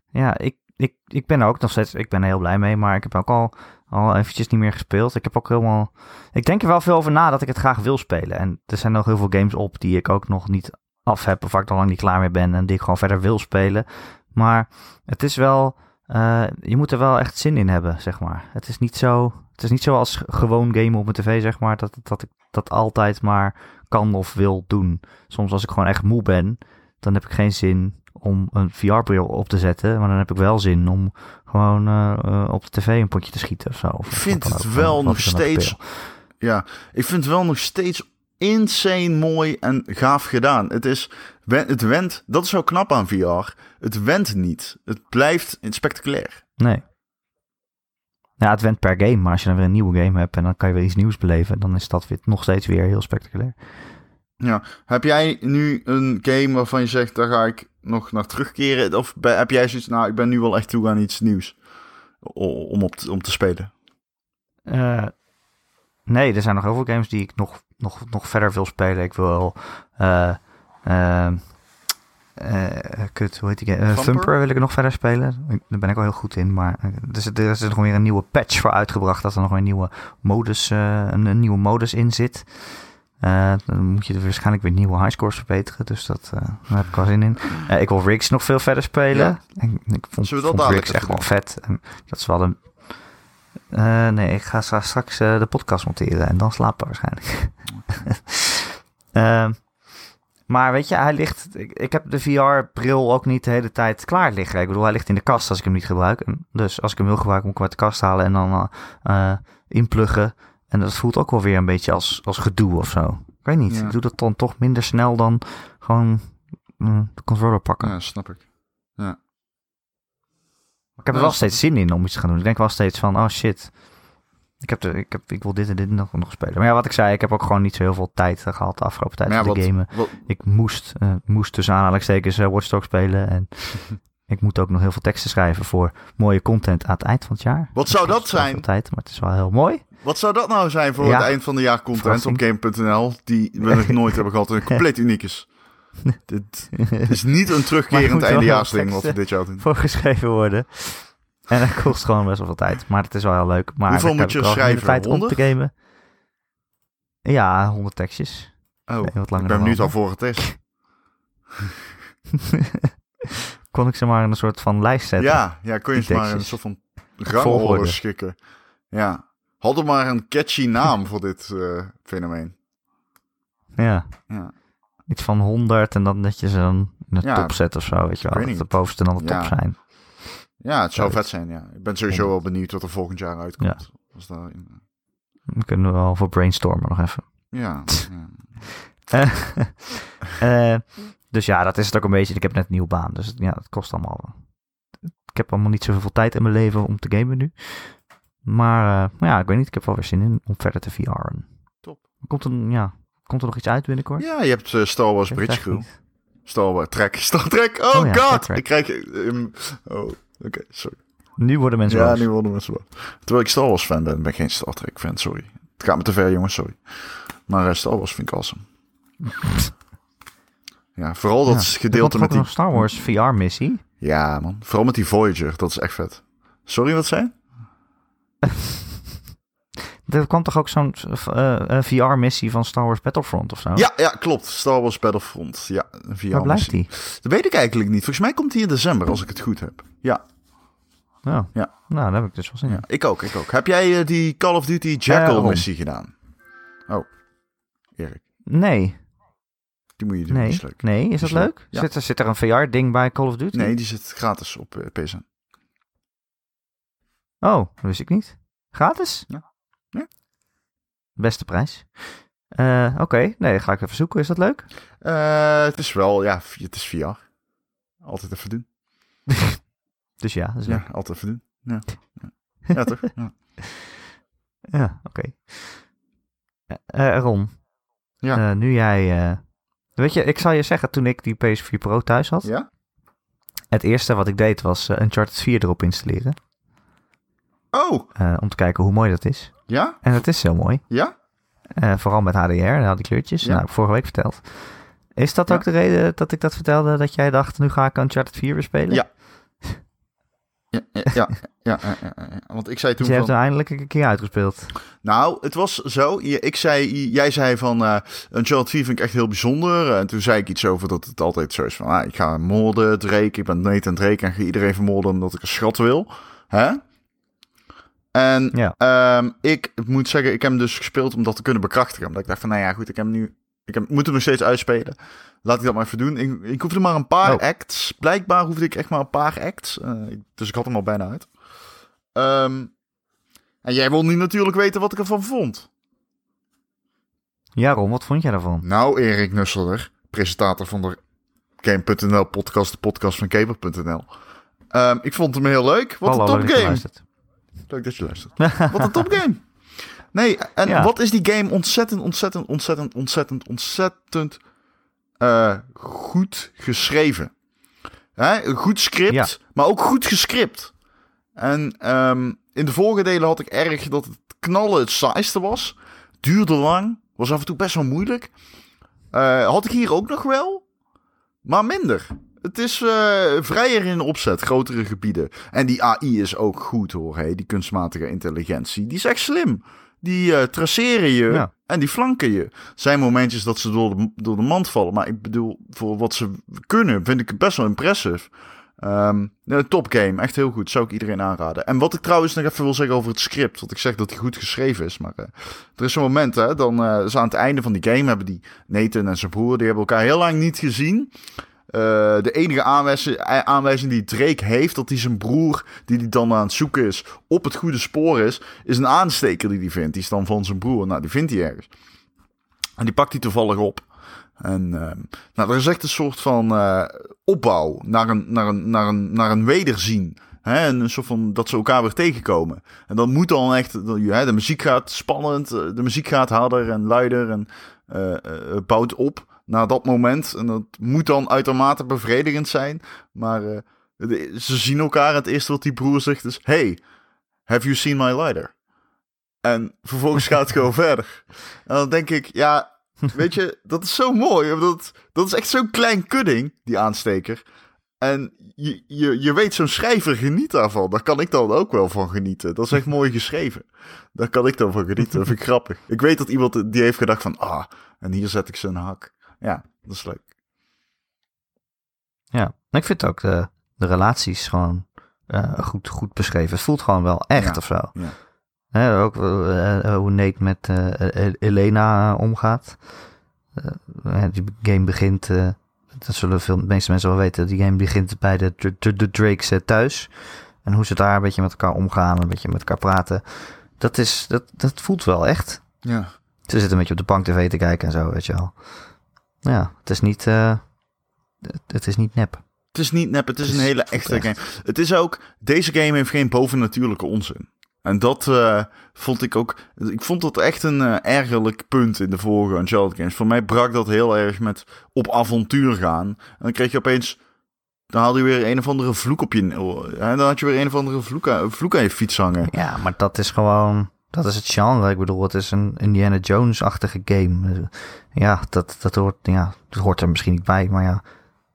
ja ik, ik, ik ben er ook nog steeds... Ik ben er heel blij mee, maar ik heb ook al, al eventjes niet meer gespeeld. Ik heb ook helemaal... Ik denk er wel veel over na dat ik het graag wil spelen. En er zijn nog heel veel games op die ik ook nog niet af heb... of waar ik al lang niet klaar mee ben en die ik gewoon verder wil spelen. Maar het is wel... eh, je moet er wel echt zin in hebben, zeg maar. Het is niet zo... Het is niet zoals gewoon gamen op mijn tv, zeg maar, dat, dat ik dat altijd maar kan of wil doen. Soms als ik gewoon echt moe ben, dan heb ik geen zin om een VR-bril op te zetten. Maar dan heb ik wel zin om gewoon eh, eh, op de tv een potje te schieten of zo. Of Ik vind het ook, wel nog steeds. Ja, ik vind het wel nog steeds insane mooi en gaaf gedaan. Het is, het went, dat is zo knap aan VR. Het went niet. Het blijft spectaculair. Nee. Ja, het went per game, maar als je dan weer een nieuwe game hebt en dan kan je weer iets nieuws beleven, dan is dat weer, nog steeds weer heel spectaculair. Ja, heb jij nu een game waarvan je zegt, daar ga ik nog naar terugkeren? Of heb jij zoiets, nou, ik ben nu wel echt toe aan iets nieuws om, op te, om te spelen? Eh, nee, er zijn nog heel veel games die ik nog, nog, nog verder wil spelen. Ik wil. eh eh, eh, kut, hoe heet die game? Thumper? Thumper wil ik nog verder spelen. Ik- Daar ben ik wel heel goed in. Maar er is, er is nog weer een nieuwe patch voor uitgebracht. Dat er nog weer een nieuwe modus, een, een nieuwe modus in zit. Eh, dan moet je er waarschijnlijk weer nieuwe highscores verbeteren. Dus dat, eh, daar heb ik wel zin in. Eh, ik wil Riggs nog veel verder spelen. Ja. En ik vond, Zullen we dat vond Riggs echt wel vet. En dat is wel een... Nee, ik ga stra- straks de podcast monteren en dan slapen waarschijnlijk. Maar weet je, hij ligt... Ik, ik heb de VR-bril ook niet de hele tijd klaar liggen. Ik bedoel, hij ligt in de kast als ik hem niet gebruik. Dus als ik hem wil gebruiken, moet ik hem uit de kast halen en dan inpluggen. En dat voelt ook wel weer een beetje als, als gedoe of zo. Ik weet niet, Ja. ik doe dat dan toch minder snel dan gewoon mm, de controller pakken. Ja, snap ik. Ik heb er Ja, wel steeds zin in om iets te gaan doen. Ik denk wel steeds van, oh shit. Ik, heb de, ik, heb, ik wil dit en dit nog, nog spelen. Maar ja, wat ik zei, ik heb ook gewoon niet zo heel veel tijd eh, gehad de afgelopen tijd Maar ja, voor de gamen. wat- Ik moest, eh, moest tussen aanhalingstekens uh, Watch Dogs spelen. En ik moet ook nog heel veel teksten schrijven voor mooie content aan het eind van het jaar. Wat zou dat wel zijn? Tijd, maar het is wel heel mooi. Wat zou dat nou zijn voor Ja. het eind van de jaar content op game.nl die we nog nooit hebben gehad en compleet uniek is? Dit is niet een terugkerend eindejaarsding wat we dit jaar doen. voor geschreven worden. En dat kost gewoon best wel veel tijd. Maar het is wel heel leuk. Maar Hoeveel moet je schrijven? tijd om 100? te gamen. Ja, 100 tekstjes. Oh, Nee, wat ik ben benieuwd al voor het is. Kon ik ze maar in een soort van lijst zetten. Ja, ja, kun je Die maar een soort van rangorde schikken. Ja. Hadden maar een catchy naam voor dit eh, fenomeen. Ja. Ja. Iets van 100 en dan dat je ze dan in de Ja, top zet of zo, weet je wel. Dat de bovenste dan de top Ja. zijn. Ja, het zou vet zijn, ja. Ik ben sowieso wel benieuwd wat er volgend jaar uitkomt. Als daarin, Dan kunnen we wel voor brainstormen nog even. ja, ja. Eh, dus ja, dat is het ook een beetje. Ik heb net een nieuwe baan, dus ja, het kost allemaal. Ik heb allemaal niet zoveel tijd in mijn leven om te gamen nu. Maar eh, maar ja, ik weet niet. Ik heb wel weer zin in om verder te VR'en. Top. Komt er, ja, komt er nog iets uit binnenkort? Ja, je hebt eh, Star Wars Bridge Crew. Star Wars Trek. Star Trek. Oh, Oh god. Ik krijg... ehm, oh, oké, sorry. Nu worden mensen Ja, boos. nu worden mensen. Terwijl ik Star Wars fan ben, ben ik geen Star Trek fan, sorry. Het gaat me te ver, jongens, sorry. Maar eh, Star Wars vind ik awesome. ja, vooral dat Ja. gedeelte met die... Star Wars VR-missie. Ja, man. Vooral met die Voyager, dat is echt vet. Sorry, wat zei je? Er kwam toch ook zo'n eh, eh, VR-missie van Star Wars Battlefront of zo? Ja, ja, klopt. Star Wars Battlefront. Ja, een VR Waar blijft die? Dat weet ik eigenlijk niet. Volgens mij komt die in december, als ik het goed heb. Ja, Oh. Ja. Nou, daar heb ik dus wel zin in. ja. ik ook, ik ook. Heb jij eh, die Call of Duty Jackal Ron. missie gedaan? Oh, Erik. Nee, Die moet je doen, nee, is leuk. nee. Is dat leuk. leuk? Ja. Zit, er, zit er een VR-ding bij Call of Duty? Nee, die zit gratis op PSN. Oh, dat wist ik niet. Gratis? Ja. Ja. Beste prijs. Eh, Oké, nee, ga ik even zoeken. Is dat leuk? Eh, het is wel, ja, het is VR. Altijd even doen. Dus ja, dat is Ja, altijd even doen. Ja, ja. ja toch? Ja. Ja, oké. Eh, Ron, Ja. nu jij... weet je, ik zal je zeggen, toen ik die PS4 Pro thuis had... ja? Het eerste wat ik deed was uh, Uncharted 4 erop installeren. Oh, eh, om te kijken hoe mooi dat is. ja? En het is zo mooi. Ja? Eh, vooral met HDR, en al die kleurtjes. Ja. Nou, heb ik vorige week verteld. Is dat Ja. ook de reden dat ik dat vertelde? Dat jij dacht, nu ga ik Uncharted 4 weer spelen? Ja. Ja, ja, ja, ja, want ik zei toen Dus je hebt van... hem eindelijk een keer uitgespeeld. Nou, het was zo. Ik zei, jij zei van eh Uncharted 4 vind ik echt heel bijzonder. En toen zei ik iets over dat het altijd zo is van... Ah, ik ga moorden, Drake. Ik ben Nathan Drake en ga iedereen vermoorden omdat ik een schat wil. Hè? En Ja. ehm, ik moet zeggen, ik heb hem dus gespeeld om dat te kunnen bekrachtigen. Omdat ik dacht van, nou ja, goed, ik heb hem nu... Ik heb, moet hem nog steeds uitspelen. Laat ik dat maar even doen. Ik, ik hoefde maar een paar Oh. acts. Blijkbaar hoefde ik echt maar een paar acts. Eh, ik- dus ik had hem al bijna uit. Ehm, en jij wil nu natuurlijk weten wat ik ervan vond. Ja, Ron, wat vond jij daarvan? Nou, Erik Nusselder, presentator van de Game.nl podcast, de podcast van Gamer.nl. Ehm, ik vond hem heel leuk. Wat Hallo, een topgame. luistert. Leuk dat je luistert. Wat een topgame. Nee, en Ja. wat is die game ontzettend, ontzettend, ontzettend, ontzettend, ontzettend eh, goed geschreven. Hè? Een goed script, Ja. maar ook goed gescript. En ehm, in de vorige delen had ik erg dat het knallen het saaiste was. Duurde lang, was af en toe best wel moeilijk. Eh, had ik hier ook nog wel, maar minder. Het is eh, vrijer in opzet, grotere gebieden. En die AI is ook goed hoor, hè? die kunstmatige intelligentie. Die is echt slim. Die eh, traceren je Ja. en die flanken je. Er zijn momentjes dat ze door de, door de mand vallen. Maar ik bedoel, voor wat ze kunnen, vind ik het best wel impressive. Ehm een topgame, echt heel goed. Zou ik iedereen aanraden. En wat ik trouwens nog even wil zeggen over het script. Want ik zeg dat hij goed geschreven is. Maar eh, er is zo'n moment, hè. Dan is aan het einde van die game hebben die Nathan en zijn broer... die hebben elkaar heel lang niet gezien. Eh, de enige aanwijzing, eh, aanwijzing die Drake heeft... dat hij zijn broer, die hij dan aan het zoeken is... op het goede spoor is... is een aansteker die hij vindt. Die is dan van zijn broer. Nou, die vindt hij ergens. En die pakt hij toevallig op. En ehm, nou, er is echt een soort van eh, opbouw naar een, naar, een, naar, een, naar een wederzien. Hè? En een soort van dat ze elkaar weer tegenkomen. En dan moet dan echt, de muziek gaat spannend, de muziek gaat harder en luider en bouwt op naar dat moment. En dat moet dan uitermate bevredigend zijn. Maar eh, ze zien elkaar het eerste wat die broer zegt is: Hey, have you seen my lighter? En vervolgens gaat het gewoon verder. En dan denk ik, ja, weet je, dat is zo mooi. Dat, dat is echt zo'n klein kudding, die aansteker. En je, je, je weet, zo'n schrijver geniet daarvan. Daar kan ik dan ook wel van genieten. Dat is echt mooi geschreven. Daar kan ik dan van genieten. Dat vind ik grappig. Ik weet dat iemand die heeft gedacht van... Ah, en hier zet ik zijn hak. Ja, dat is leuk. Ja, ik vind ook de, de relaties gewoon eh, goed, goed beschreven. Het voelt gewoon wel echt Ja, of zo. ja. Hè, ook eh, eh, hoe Nate met Elena omgaat. Die game begint, dat zullen veel, de meeste mensen wel weten, die game begint bij de, de, de Drakes thuis. En hoe ze daar een beetje met elkaar omgaan, een beetje met elkaar praten. Dat, is, dat, dat voelt wel echt. Ja. Ze zitten een beetje op de bank tv te kijken en zo, weet je wel. Ja, het is niet, uh, het is niet nep. Het is niet nep, het is, het is een hele echte game. Het is ook, deze game heeft geen bovennatuurlijke onzin. En dat uh, vond ik ook. Ik vond dat echt een uh, ergerlijk punt in de vorige Uncharted games. Voor mij brak dat heel erg met op avontuur gaan. En dan kreeg je opeens. Dan haalde je weer een of andere vloek op je. En dan had je weer een of andere vloek aan, vloek aan je fiets hangen. Ja, maar dat is gewoon. Dat is het genre. Ik bedoel, het is een Indiana Jones-achtige game. Ja, dat, dat, hoort, ja, dat hoort er misschien niet bij, maar ja.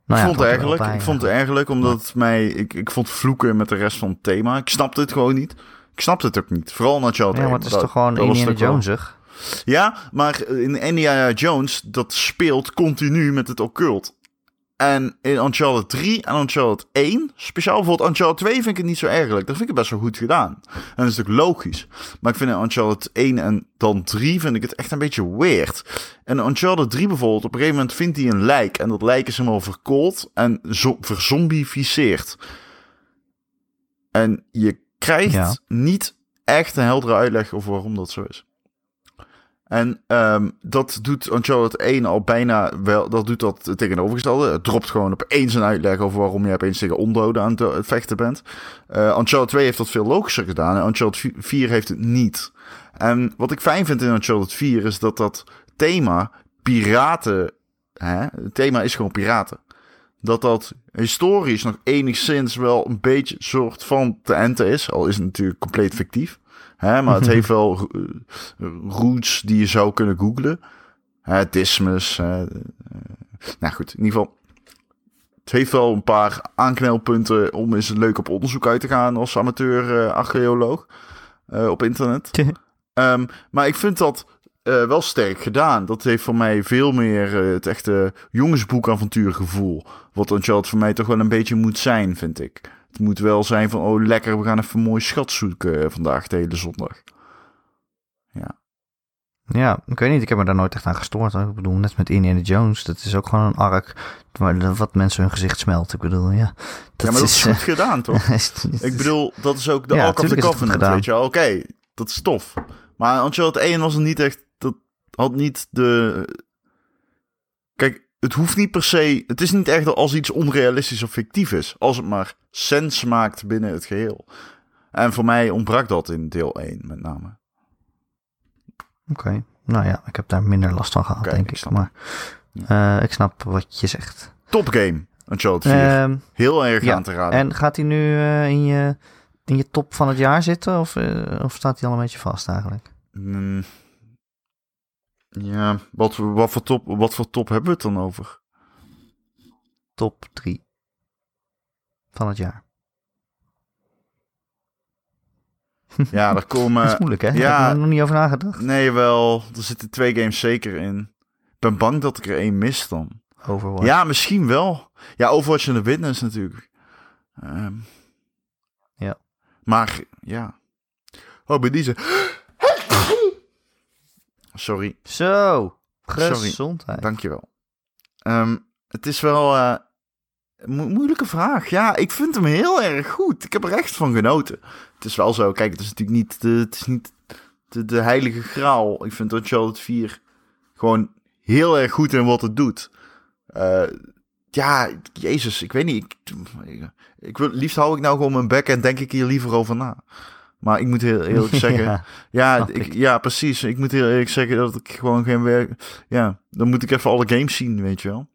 Nou ik, vond het eigenlijk, ik vond het eigenlijk omdat het mij. Ik, ik vond vloeken met de rest van het thema. Ik snapte het gewoon niet. Ik snapte het ook niet. Vooral omdat je. Ja, maar het is toch gewoon Indiana Jonesig? Ja, maar in Indiana Jones, dat speelt continu met het occult. En in Uncharted 3 en Uncharted 1, speciaal bijvoorbeeld Uncharted 2 vind ik het niet zo ergelijk. Dat vind ik best wel goed gedaan. En dat is natuurlijk logisch. Maar ik vind in Uncharted 1 en dan 3 vind ik het echt een beetje weird. En Uncharted 3 bijvoorbeeld, op een gegeven moment vindt hij een lijk. En dat lijk is helemaal verkoold en zo verzombificeerd. En je krijgt niet echt een heldere uitleg over waarom dat zo is. En um, dat doet Uncharted 1 al bijna wel. Dat doet dat tegenovergestelde. Het dropt gewoon opeens een uitleg over waarom je opeens tegen ondoden aan het vechten bent. Uh, Uncharted 2 heeft dat veel logischer gedaan. En Uncharted 4 heeft het niet. En wat ik fijn vind in Uncharted 4 is dat dat thema piraten. Hè, het thema is gewoon piraten dat dat historisch nog enigszins wel een beetje soort van te enten is. Al is het natuurlijk compleet fictief. Hè, maar het heeft wel uh, roots die je zou kunnen googlen. Hè, Dismus. Uh, nou goed, in ieder geval. Het heeft wel een paar aanknelpunten om eens leuk op onderzoek uit te gaan als amateur uh, archeoloog op internet. um, maar ik vind dat uh, wel sterk gedaan. Dat heeft voor mij veel meer uh, het echte jongensboekavontuurgevoel. Wat Uncharted voor mij toch wel een beetje moet zijn, vind ik. Het moet wel zijn van, oh lekker, we gaan even een mooi schat zoeken uh, vandaag de hele zondag. Ja. Ja, ik weet niet, ik heb me daar nooit echt aan gestoord. Hoor. Ik bedoel, net met Indiana Jones, dat is ook gewoon een ark waar wat mensen hun gezicht smelt. Ik bedoel, ja. Dat ja, maar dat is, goed gedaan, toch? ik bedoel, dat is ook de ja, Ark of the Covenant, weet je. Oké, okay, dat is tof. Maar Uncharted 1 was er niet echt had niet de. Kijk, het hoeft niet per se. Het is niet echt als iets onrealistisch of fictief is. Als het maar sens maakt binnen het geheel. En voor mij ontbrak dat in deel 1 met name. Oké, nou ja, ik heb daar minder last van gehad, denk ik. maar uh, ik snap wat je zegt. Top game, Uncharted 4. Uh, Heel erg aan te raden. En gaat hij nu uh, in, je, in je top van het jaar zitten? Of, uh, of staat hij al een beetje vast eigenlijk? Mm, ja, wat, wat, voor top, wat voor top hebben we het dan over? Top 3 van het jaar. Ja, daar komen... dat is moeilijk, hè? Ja, Daar heb ik nog niet over nagedacht. Nee, wel. Er zitten twee games zeker in. Ik ben bang dat ik er één mis dan. Overwatch. Ja, misschien wel. Ja, Overwatch en de Witness natuurlijk. Um, ja. Maar, ja. Oh, bij deze... Sorry. Zo, gezondheid. Sorry. Dankjewel. Um, het is wel uh, een moeilijke vraag. Ja, ik vind hem heel erg goed. Ik heb er echt van genoten. Het is wel zo, kijk, het is natuurlijk niet de, het is niet de, de heilige graal. Ik vind dat Charlotte 4 gewoon heel erg goed in wat het doet. Uh, ja, jezus, ik weet niet. Ik, ik, wil, liefst hou ik nou gewoon mijn bek en denk ik hier liever over na. Maar ik moet heel eerlijk zeggen. ja, ja, ik, ja, precies. Ik moet heel eerlijk zeggen dat ik gewoon geen werk. Ja, dan moet ik even alle games zien, weet je wel.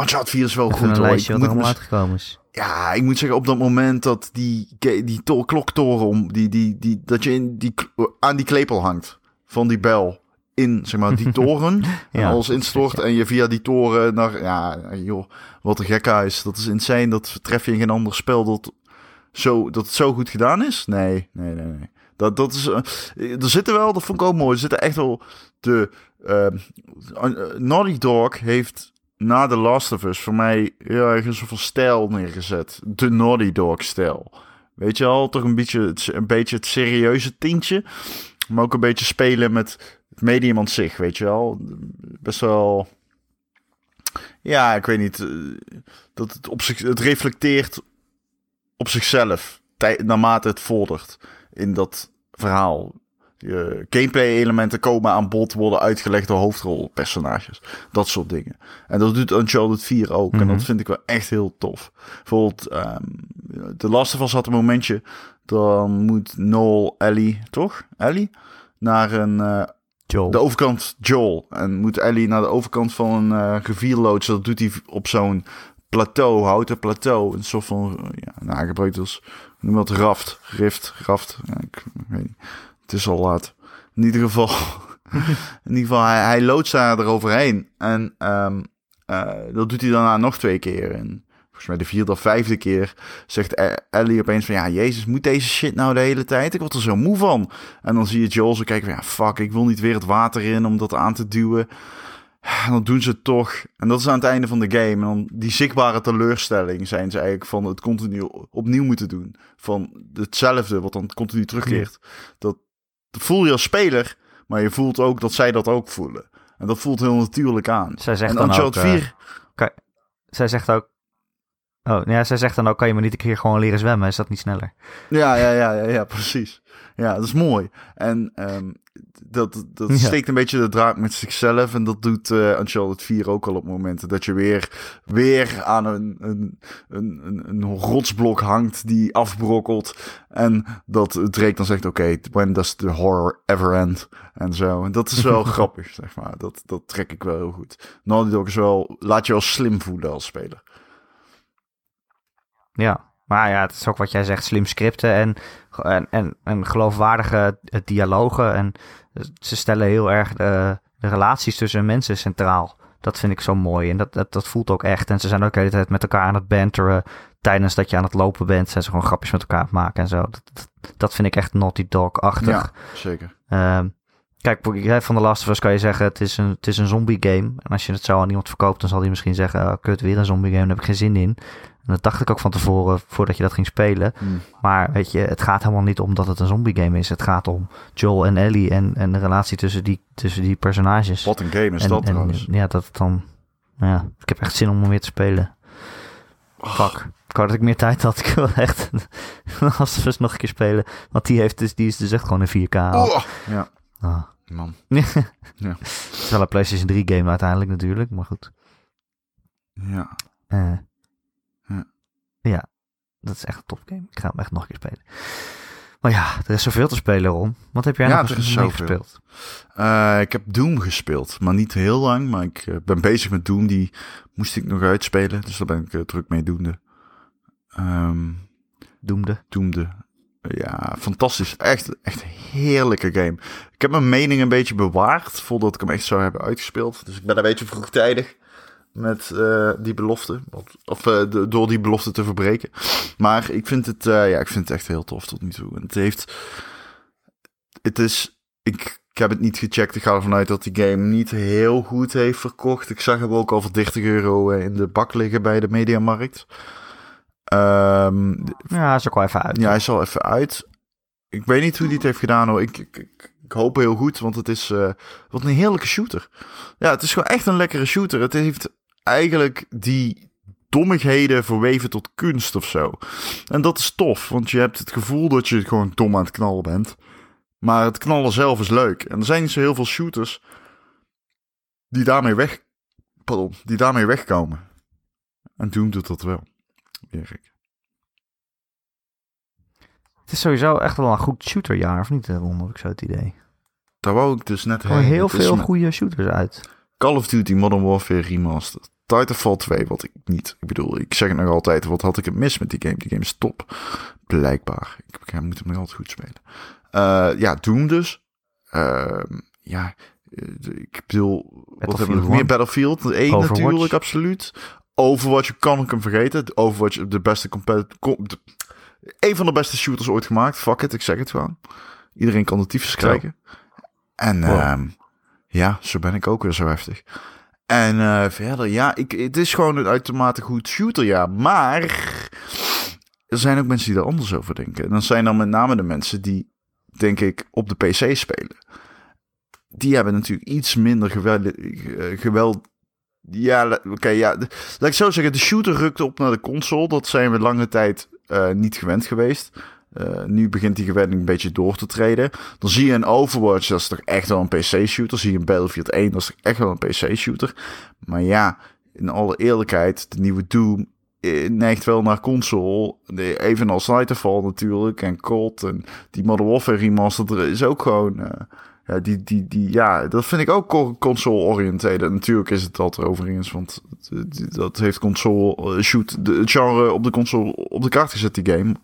Uncharted 4 is wel goed hoor. Ik moet er uitgekomen is. Ja, ik moet zeggen, op dat moment dat die, die to kloktoren om, die, die, die, dat je in die, aan die klepel hangt van die bel in, zeg maar, die toren. ja, en alles instort en je via die toren naar, ja, joh, wat een gekhuis. Dat is insane. Dat tref je in geen ander spel dat zo, dat het zo goed gedaan is? Nee, nee, nee, nee. Dat, dat is, uh, er zitten wel, dat vond ik ook mooi, er zitten echt wel de... Uh, Naughty Dog heeft na The Last of Us voor mij heel erg een soort van stijl neergezet. De Naughty Dog stijl. Weet je al, toch een beetje, een beetje het serieuze tintje. Maar ook een beetje spelen met het medium aan zich, weet je wel. Best wel... Ja, ik weet niet. Dat het op zich... Het reflecteert op zichzelf, naarmate het vordert in dat verhaal. Je gameplay-elementen komen aan bod, worden uitgelegd door hoofdrolpersonages. Dat soort dingen. En dat doet Uncharted 4 ook. En Mhm. dat vind ik wel echt heel tof. Bijvoorbeeld, ehm de Last of Us had een momentje. Dan moet Noel Ellie, toch? Ellie? Naar een, eh, Joel. de overkant Joel. En moet Ellie naar de overkant van een rivier loodsen. Dat doet hij op zo'n plateau, houten plateau. Een soort van, ja, nou, gebruikt als, noem dat, raft, rift, raft. Ja, ik weet niet. Het is al laat. In ieder geval, in ieder geval, hij, hij loodst daar eroverheen. En ehm, eh, dat doet hij daarna nog twee keer. En volgens mij de vierde of vijfde keer zegt E- Ellie opeens van... Ja, jezus, moet deze shit nou de hele tijd? Ik word er zo moe van. En dan zie je Joel zo kijken van... Ja, fuck, ik wil niet weer het water in om dat aan te duwen. En dan doen ze het toch. En dat is aan het einde van de game. En dan die zichtbare teleurstelling zijn ze eigenlijk van het continu opnieuw moeten doen. Van hetzelfde wat dan continu terugkeert. Dat, voel je als speler, maar je voelt ook dat zij dat ook voelen. En dat voelt heel natuurlijk aan. Zij zegt en dan ook... Uncharted eh, 4... zij zegt ook... Oh, ja, zij zegt dan ook, kan je me niet een keer gewoon leren zwemmen? Is dat niet sneller? Ja, ja, ja, ja, ja, precies. Ja, dat is mooi. En ehm, dat, dat Ja. steekt een beetje de draak met zichzelf. En dat doet eh Uncharted 4 ook al op momenten. Dat je weer, weer aan een, een, een, een, een rotsblok hangt die afbrokkelt. En dat Drake dan zegt, oké, when does the horror ever end? En zo. En dat is wel grappig, zeg maar. Dat, dat trek ik wel heel goed. Naughty Dog is wel, laat je wel slim voelen als speler. Ja, maar ja, het is ook wat jij zegt, slim scripten en, en, en, en geloofwaardige eh, dialogen. En ze stellen heel erg de, de relaties tussen mensen centraal. Dat vind ik zo mooi en dat, dat, dat voelt ook echt. En ze zijn ook de hele tijd met elkaar aan het banteren. Tijdens dat je aan het lopen bent, zijn ze gewoon grapjes met elkaar aan het maken en zo. Dat, dat, dat vind ik echt Naughty Dog-achtig. Ja, zeker. Ehm, kijk, van de Last of Us kan je zeggen, het is een, het is een zombie game. En als je het zo aan iemand verkoopt, dan zal hij misschien zeggen, oh, kut, weer een zombie game, daar heb ik geen zin in. En dat dacht ik ook van tevoren, voordat je dat ging spelen. Hm. Maar weet je, het gaat helemaal niet om dat het een zombie game is. Het gaat om Joel en Ellie en, en de relatie tussen die, tussen die personages. Wat een game is en, dat en, trouwens. Ja, dat dan... Ja, ik heb echt zin om hem weer te spelen. Fuck. Ik wou dat ik meer tijd had. Ik wil echt Last of Us nog een keer spelen. Want die, heeft dus, die is dus echt gewoon in 4K. Oh, ja, Ah. man. Het is wel een PlayStation 3 game uiteindelijk natuurlijk, maar goed. Ja. Eh, Ja. ja, dat is echt een topgame. Ik ga hem echt nog een keer spelen. Maar ja, er is zoveel te spelen, Ron. Wat heb jij Ja, nog eens gespeeld? Eh, ik heb Doom gespeeld, maar niet heel lang. Maar ik eh, ben bezig met Doom. Die moest ik nog uitspelen, dus daar ben ik druk mee doende. Ehm Doemde. Doemde. Ja, fantastisch. Echt, echt heerlijke game. Ik heb mijn mening een beetje bewaard voordat ik hem echt zou hebben uitgespeeld. Dus ik ben een beetje vroegtijdig met eh, die belofte. Of, eh, door die belofte te verbreken. Maar ik vind het, eh, ja, ik vind het echt heel tof tot nu toe. Het heeft... Het is... Ik, heb het niet gecheckt. Ik ga ervan uit dat die game niet heel goed heeft verkocht. Ik zag hem ook al voor 30 euro in de bak liggen bij de Mediamarkt. Ehm, Ja, is ook wel even uit. ja, hij is al even uit. Ik weet niet hoe hij het heeft gedaan hoor. Ik, ik, ik, ik hoop heel goed, want het is eh, wat een heerlijke shooter. Ja, het is gewoon echt een lekkere shooter. Het heeft eigenlijk die dommigheden verweven tot kunst of zo. En dat is tof, want je hebt het gevoel dat je gewoon dom aan het knallen bent. Maar het knallen zelf is leuk. En er zijn niet zo heel veel shooters die daarmee weg... Pardon, die daarmee wegkomen. En Doom doet dat wel. Erik. Het is sowieso echt wel een goed shooterjaar, of niet, eh, Ron? Heb ik zo het idee. Daar wou ik dus net heen. heel veel goede shooters uit. Call of Duty Modern Warfare Remastered. Titanfall 2, wat ik niet... Ik bedoel, ik zeg het nog altijd, wat had ik het mis met die game? Die game is top. Blijkbaar. Ik, ik moet hem nog altijd goed spelen. Eh, ja, Doom dus. Ehm, ja, eh, ik bedoel... Wat hebben we nog meer? Battlefield 1 Overwatch. natuurlijk, absoluut. Overwatch kan ik hem vergeten. Overwatch, de beste... compet- com- de- Een van de beste shooters ooit gemaakt. Fuck it, ik zeg het gewoon. Iedereen kan de tyfus krijgen. En Wow. ehm, ja, zo ben ik ook weer zo heftig. En eh, verder, ja, ik, het is gewoon een uitermate goed shooter, ja. Maar er zijn ook mensen die er anders over denken. En dat zijn dan met name de mensen die, denk ik, op de PC spelen. Die hebben natuurlijk iets minder geweld... eh, geweld ja, oké, ja. Laat ik zo zeggen, de shooter rukt op naar de console. Dat zijn we lange tijd eh, niet gewend geweest. Eh, nu begint die gewenning een beetje door te treden. Dan zie je een Overwatch, dat is toch echt wel een PC-shooter. Zie je een Battlefield 1, dat is toch echt wel een PC-shooter. Maar ja, in alle eerlijkheid, de nieuwe Doom eh, neigt wel naar console. Evenals Titanfall natuurlijk en Cold en die Modern Warfare remaster is ook gewoon... ja, die, die, die, ja, dat vind ik ook console-oriëntated. Natuurlijk is het dat overigens, want dat heeft console uh, shoot de, het genre op de console op de kaart gezet, die game.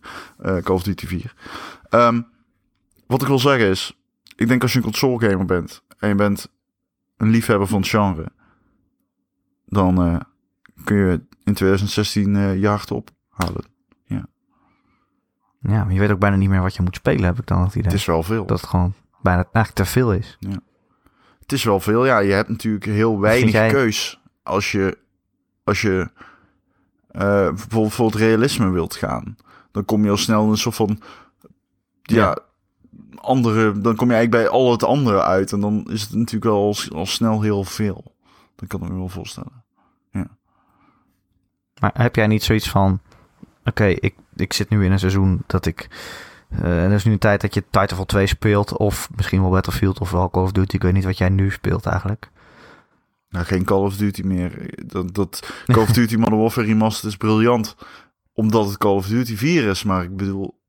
Uh, Call of Duty 4. Um, wat ik wil zeggen is, ik denk als je een console-gamer bent en je bent een liefhebber van het genre, dan uh, kun je in 2016 uh, je hart ophalen. Ja. ja, maar je weet ook bijna niet meer wat je moet spelen, heb ik dan het idee. Het is wel veel. Dat gewoon bijna eigenlijk te veel is. Ja. Het is wel veel, ja. Je hebt natuurlijk heel weinig jij... keus als je, als je uh, bijvoorbeeld voor het realisme wilt gaan. Dan kom je al snel in een soort van, ja, ja, andere, dan kom je eigenlijk bij al het andere uit. En dan is het natuurlijk wel al, al snel heel veel. Dat kan ik me wel voorstellen. Ja. Maar heb jij niet zoiets van, oké, ik, ik zit nu in een seizoen dat ik en er is nu een tijd dat je Titanfall 2 speelt, of misschien wel Battlefield of wel Call of Duty. Ik weet niet wat jij nu speelt eigenlijk. Nou, geen Call of Duty meer. Dat, dat Call of Duty Modern Warfare Remastered is briljant, omdat het Call of Duty 4 is. Maar ik bedoel,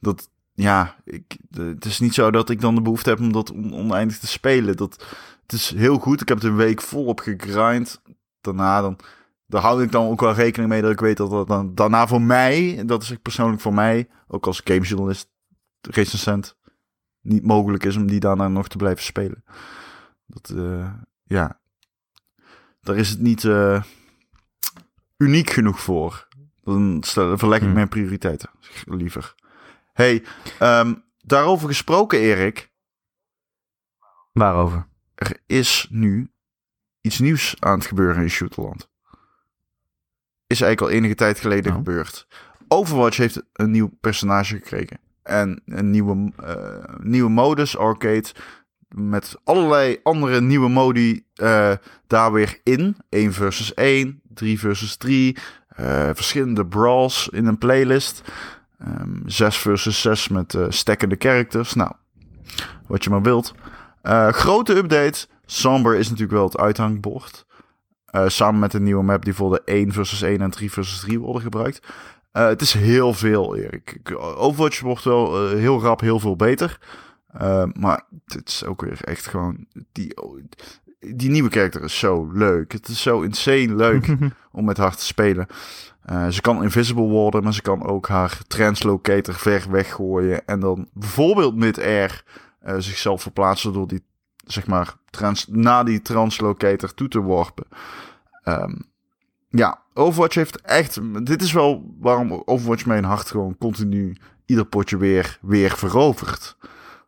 dat, ja, ik, het is niet zo dat ik dan de behoefte heb om dat oneindig te spelen. Dat, het is heel goed. Ik heb het een week volop gegrind. Daarna dan, daar hou ik dan ook wel rekening mee dat ik weet dat dat dan daarna voor mij, dat is persoonlijk voor mij, ook als gamejournalist, recensent, niet mogelijk is om die daarna nog te blijven spelen. Dat, uh, ja, daar is het niet uh, uniek genoeg voor. Dan verleg ik hmm. mijn prioriteiten liever. Hey, um, daarover gesproken, Erik. Waarover? Er is nu iets nieuws aan het gebeuren in Shooterland. Is eigenlijk al enige tijd geleden oh. gebeurd. Overwatch heeft een nieuw personage gekregen. En een nieuwe, uh, nieuwe modus, arcade. Met allerlei andere nieuwe modi uh, daar weer in. 1 versus 1, 3 versus 3. Uh, eh, verschillende brawls in een playlist. Um, ehm, 6 versus 6 met stekkende characters. Nou, wat je maar wilt. grote update. Somber is natuurlijk wel het uithangbord. samen met een nieuwe map die voor de 1 versus 1 en 3 versus 3 worden gebruikt. Uh, het is heel veel, Erik. Overwatch wordt wel uh, heel rap heel veel beter. Uh, maar het is ook weer echt gewoon... Die, die nieuwe karakter is zo leuk. Het is zo insane leuk om met haar te spelen. ze kan invisible worden, maar ze kan ook haar translocator ver weggooien. En dan bijvoorbeeld mid-air zichzelf verplaatsen door die, zeg maar, trans, na die translocator toe te worpen. Um, ja, Overwatch heeft echt. Dit is wel waarom Overwatch mijn hart gewoon continu ieder potje weer, weer verovert.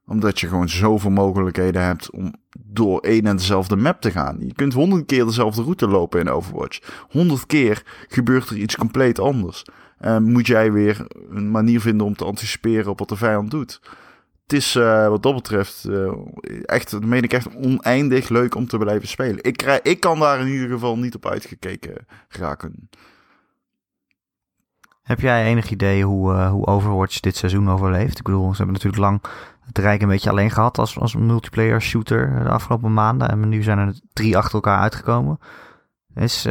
Omdat je gewoon zoveel mogelijkheden hebt om door één en dezelfde map te gaan. Je kunt honderd keer dezelfde route lopen in Overwatch. Honderd keer gebeurt er iets compleet anders. En moet jij weer een manier vinden om te anticiperen op wat de vijand doet is uh, wat dat betreft uh, echt, dat meen ik echt oneindig leuk om te blijven spelen. Ik, krijg, ik kan daar in ieder geval niet op uitgekeken raken. Heb jij enig idee hoe, uh, hoe Overwatch dit seizoen overleeft? Ik bedoel, ze hebben natuurlijk lang het Rijk een beetje alleen gehad als, als multiplayer shooter de afgelopen maanden. En nu zijn er drie achter elkaar uitgekomen. Is,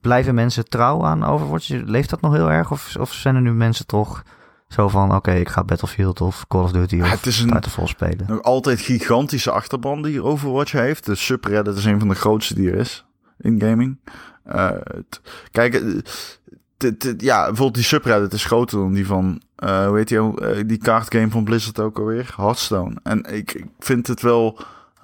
blijven mensen trouw aan Overwatch? Leeft dat nog heel erg? Of, of zijn er nu mensen toch zo van, oké, ik ga Battlefield of Call of Duty of het is een, Titanfall spelen. Nog altijd gigantische achterban die Overwatch heeft. De subreddit is een van de grootste die er is in gaming. Uh, kijk, eh, ja, bijvoorbeeld die subreddit is groter dan die van, uh, hoe heet die, uh, die kaartgame van Blizzard ook alweer? Hearthstone. En ik, ik vind het wel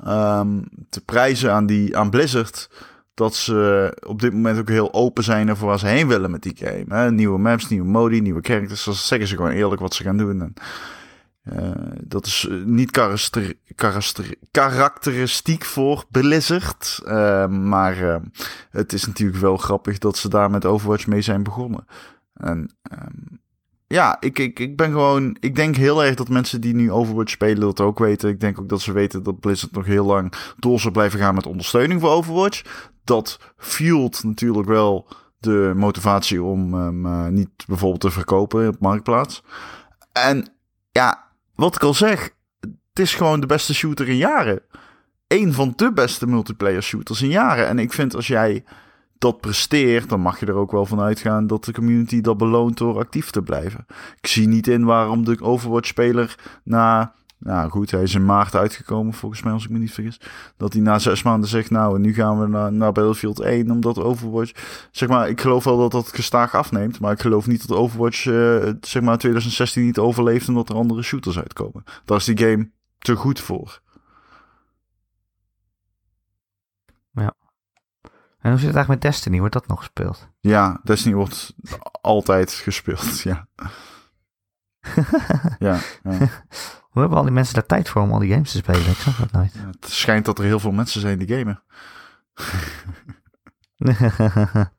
um, te prijzen aan, die, aan Blizzard dat ze op dit moment ook heel open zijn voor waar ze heen willen met die game. Hè? Nieuwe maps, nieuwe modi, nieuwe characters. Dat zeggen ze gewoon eerlijk wat ze gaan doen. En, uh, dat is eh, niet karakteristiek voor Blizzard. Uh, maar het is natuurlijk wel grappig dat ze daar met Overwatch mee zijn begonnen. En um, ja, ik, ik, ik ben gewoon. Ik denk heel erg dat mensen die nu Overwatch spelen dat ook weten. Ik denk ook dat ze weten dat Blizzard nog heel lang door zal blijven gaan met ondersteuning voor Overwatch. Dat fuelt natuurlijk wel de motivatie om hem uh, niet bijvoorbeeld te verkopen op Marktplaats. En ja, wat ik al zeg, het is gewoon de beste shooter in jaren. Eén van de beste multiplayer shooters in jaren. En ik vind als jij dat presteert, dan mag je er ook wel van uitgaan dat de community dat beloont door actief te blijven. Ik zie niet in waarom de Overwatch-speler na nou goed, hij is in maart uitgekomen volgens mij, als ik me niet vergis. Dat hij na zes maanden zegt, nou, nu gaan we naar, naar Battlefield 1, omdat Overwatch... Zeg maar, ik geloof wel dat dat gestaag afneemt, maar ik geloof niet dat Overwatch, uh, zeg maar, 2016 niet overleeft omdat er andere shooters uitkomen. Daar is die game te goed voor. Ja. En hoe zit het eigenlijk met Destiny? Wordt dat nog gespeeld? Ja, Destiny wordt altijd gespeeld, ja. ja, ja. Hoe hebben al die mensen daar tijd voor om al die games te spelen? Ik snap dat nooit. Ja, het schijnt dat er heel veel mensen zijn die gamen.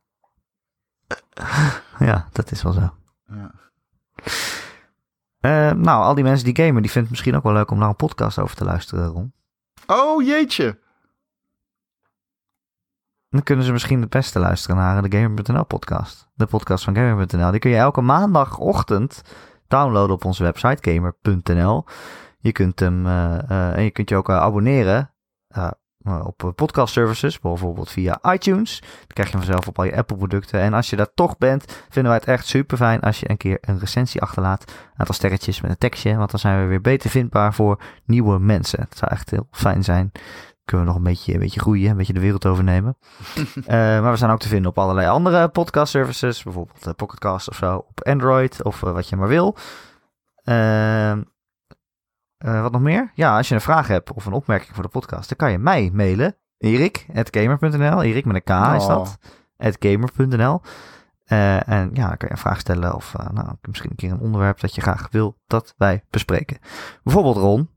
ja, dat is wel zo. Ja. Uh, nou, al die mensen die gamen, die vinden het misschien ook wel leuk om naar een podcast over te luisteren, Ron. Oh, jeetje. Dan kunnen ze misschien het beste luisteren naar de Gamer.nl podcast. De podcast van Gamer.nl. Die kun je elke maandagochtend downloaden op onze website gamer.nl. Je kunt hem uh, uh, en je kunt je ook uh, abonneren op podcast services, bijvoorbeeld via iTunes. Dan krijg je vanzelf op al je Apple producten. En als je daar toch bent, vinden wij het echt super fijn als je een keer een recensie achterlaat. Een aantal sterretjes met een tekstje, want dan zijn we weer beter vindbaar voor nieuwe mensen. Het zou echt heel fijn zijn kunnen we nog een beetje, een beetje groeien, een beetje de wereld overnemen. uh, maar we zijn ook te vinden op allerlei andere podcast services, bijvoorbeeld uh, Pocketcast of zo, op Android of uh, wat je maar wil. Ehm, wat nog meer? Ja, als je een vraag hebt of een opmerking voor de podcast, dan kan je mij mailen. Erik.gamer.nl. Erik met een K oh. is dat. gamer.nl. en ja, dan kan je een vraag stellen of nou, misschien een keer een onderwerp dat je graag wil dat wij bespreken. Bijvoorbeeld Ron,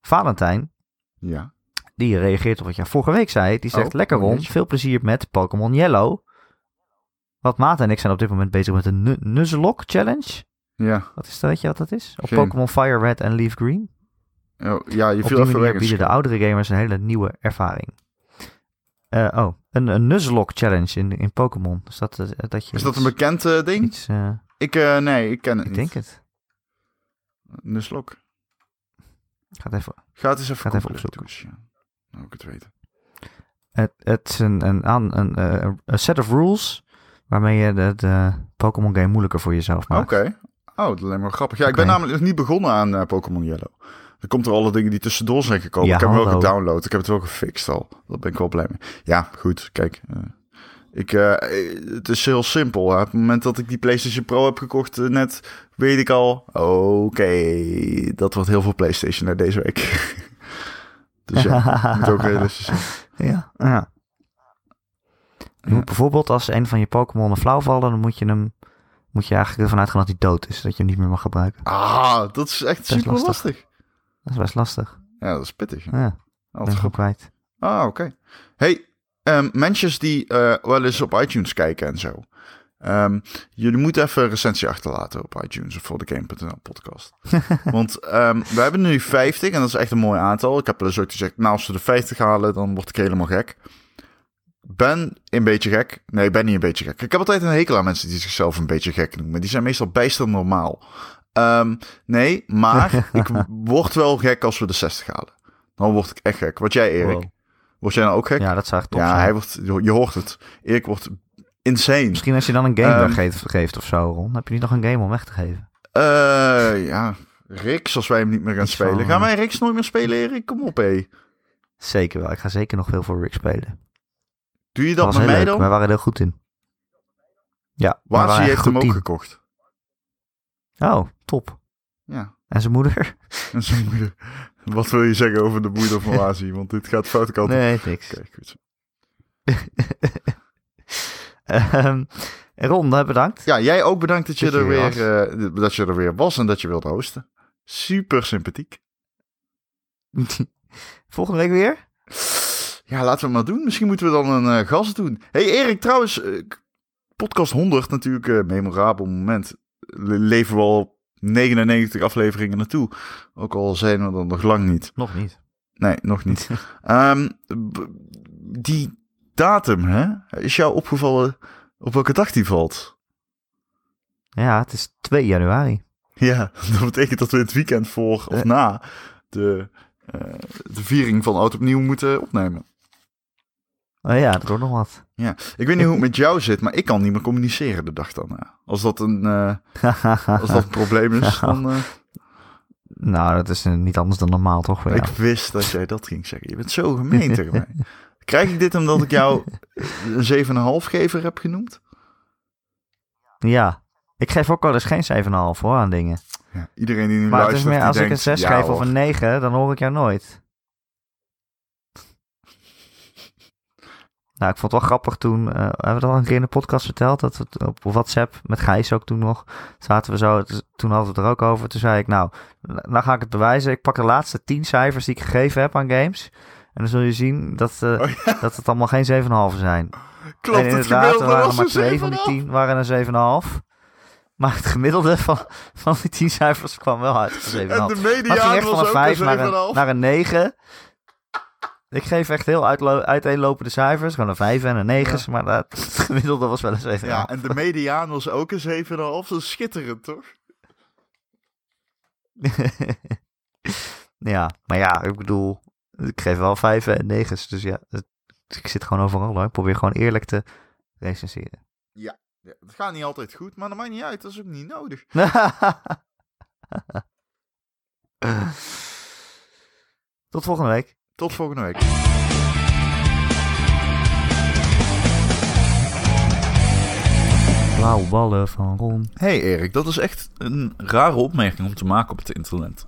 Valentijn, ja. Die reageert op wat jij vorige week zei. Die zegt, oh, lekker rond, veel plezier met Pokémon Yellow. Wat Maat en ik zijn op dit moment bezig met de Nuzlocke Challenge. Ja. Wat is dat, weet je wat dat is? Op Pokémon Fire Red en Leaf Green. Oh, ja, je op viel die manier bieden de oudere gamers een hele nieuwe ervaring. Uh, oh, een, een Nuzlocke Challenge in, in Pokémon. Is dat, uh, dat je is dat een bekend uh, ding? Iets, ik, nee, ik ken het ik niet. Ik denk het. Nuzlocke. Ga het even, Ga het eens even, Ga het even opzoeken. Dus, ja. Nou, ik het weten. Het, het is een, een, een, een, een set of rules waarmee je de, de Pokémon game moeilijker voor jezelf maakt. Oké. Okay. Oh, dat lijkt me grappig. Ja, ik ben namelijk nog niet begonnen aan uh, Pokémon Yellow. Er komt er alle dingen die tussendoor zijn gekomen. Ja, ik heb hem hallo. wel gedownload. Ik heb het wel gefixt al. Daar ben ik wel blij mee. Ja, goed. Kijk. Uh, ik, uh, het is heel simpel. Hè. Op het moment dat ik die PlayStation Pro heb gekocht, net weet ik al. Oké, okay, dat wordt heel veel PlayStation naar deze week. dus ja, moet ook realistisch zijn. Ja, ja. Je moet bijvoorbeeld als een van je Pokémon een flauw vallen, dan moet je hem moet je eigenlijk ervan uitgaan dat hij dood is, dat je hem niet meer mag gebruiken. Ah, dat is echt super lastig. lastig. Dat is best lastig. Ja, dat is pittig. Ja, ben ik kwijt. Ah, oké. Okay. Hey, um, mensen die uh, wel eens op iTunes kijken en zo. Um, jullie moeten even een recensie achterlaten op iTunes of voor de Game.nl podcast. Want um, we hebben nu 50 en dat is echt een mooi aantal. Ik heb dus ook gezegd, nou als we de 50 halen, dan word ik helemaal gek. Ben een beetje gek. Nee, ik ben niet een beetje gek. Ik heb altijd een hekel aan mensen die zichzelf een beetje gek noemen. Die zijn meestal bijster normaal. Um, nee, maar ik word wel gek als we de 60 halen. Dan word ik echt gek. Wat jij, Erik? Wow. Word jij nou ook gek? Ja, dat zou echt tof Ja, zijn. hij wordt, je hoort het. Erik wordt insane. Misschien als je dan een game um, geeft, geeft of zo, Ron. Heb je niet nog een game om weg te geven? Uh, ja, Riks, als wij hem niet meer gaan Iets spelen. Van... Gaan wij Riks nooit meer spelen, Erik? Kom op, hé. Zeker wel. Ik ga zeker nog veel voor Rick spelen. Doe je dat, dat met mij leuk. dan? Wij waren er heel goed in. Ja. Wazi heeft hem ook team. gekocht. Oh, top. Ja. En zijn moeder? En zijn moeder. Wat wil je zeggen over de moeder van Wazi? Want dit gaat fout kant Nee, niks. Oké, goed zo. um, Ron, bedankt. Ja, jij ook bedankt dat je, dat er weer, uh, dat je er weer was en dat je wilde hosten. Super sympathiek. Volgende week weer? Ja, laten we het maar doen. Misschien moeten we dan een uh, gast doen. hey Erik, trouwens, uh, podcast 100 natuurlijk een memorabel moment. Le leven we al 99 afleveringen naartoe. Ook al zijn we dan nog lang niet. Nog niet. Nee, nog niet. um, die datum, hè? Is jou opgevallen op welke dag die valt? Ja, het is 2 januari. Ja, dat betekent dat we het weekend voor of Eh. na de, eh, de viering van Oud Opnieuw moeten opnemen. Oh ja, dat wordt nog wat. Ja, ik weet niet hoe het met jou zit, maar ik kan niet meer communiceren de dag daarna. Als dat een, eh, als dat een probleem is, dan... eh, nou, dat is eh, niet anders dan normaal, toch? Ik wist dat jij dat ging zeggen. Je bent zo gemeen tegen mij. Krijg ik dit omdat ik jou een 7,5 gever heb genoemd? Ja. Ik geef ook wel eens geen 7,5 hoor aan dingen. Ja, iedereen die nu Maar het is luistert, meer als ik een 6 ja, geef of een 9, dan hoor ik jou nooit. Nou, ik vond het wel grappig toen, eh, hebben we dat al een keer in de podcast verteld, dat we het op WhatsApp, met Gijs ook toen nog, zaten we zo, toen hadden we het er ook over. Toen zei ik, nou, nou ga ik het bewijzen. Ik pak de laatste 10 cijfers die ik gegeven heb aan games. En dan zul je zien dat, Oh, ja, dat het allemaal geen 7,5 zijn. klopt, en het inderdaad, gemiddelde er waren was maar twee van die 7,5. 10 waren een 7,5. Maar het gemiddelde van, van die 10 cijfers kwam wel uit. een 7,5. En de mediaan echt was van een ook 5 naar een 7,5. een, naar een 9. Ik geef echt heel uiteenlopende cijfers. Gewoon een 5 en een 9. Maar dat, het gemiddelde was wel een 7,5. Ja, en de mediaan was ook een 7,5. Dat is schitterend, toch? ja, maar ja, ik bedoel, ik geef wel 5 en 9. Dus ja, het- ik zit gewoon overal. Hoor. Ik probeer gewoon eerlijk te recenseren. Ja, het gaat niet altijd goed, maar dat maakt niet uit. Dat is ook niet nodig. Tot volgende week. Tot volgende week. Blauwe ballen van Ron. hey Erik, dat is echt een rare opmerking om te maken op het internet.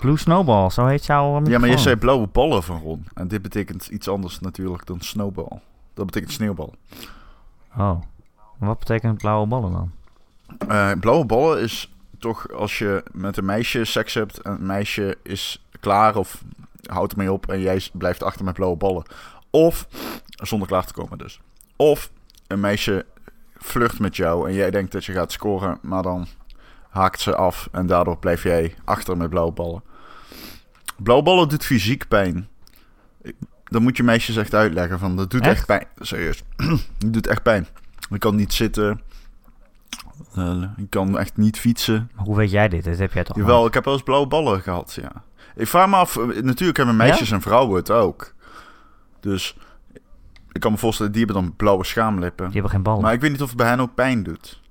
Blue Snowball, zo heet jouw microfoon. Ja, maar je zei blauwe ballen van Ron. En dit betekent iets anders natuurlijk dan snowball. Dat betekent sneeuwbal. Oh. Wat betekent blauwe ballen dan? Eh, blauwe ballen is toch als je met een meisje seks hebt en het meisje is klaar of houdt ermee op en jij blijft achter met blauwe ballen. Of, zonder klaar te komen dus. Of een meisje flirt met jou en jij denkt dat je gaat scoren, maar dan haakt ze af en daardoor blijf jij achter met blauwe ballen. Blauwe ballen doet fysiek pijn. Ik- Dan moet je meisjes echt uitleggen van dat doet echt, Echt? pijn. Serieus. Het doet echt pijn. Je kan niet zitten. Eh, je kan echt niet fietsen. Maar hoe weet jij dit? Dit heb jij toch Jawel, ik heb wel eens blauwe ballen gehad, ja. Ik vraag me af, eh, natuurlijk hebben meisjes en vrouwen het ook. Dus ik kan me voorstellen, die hebben dan blauwe schaamlippen. Die hebben geen ballen. Maar ik weet niet of het bij hen ook pijn doet.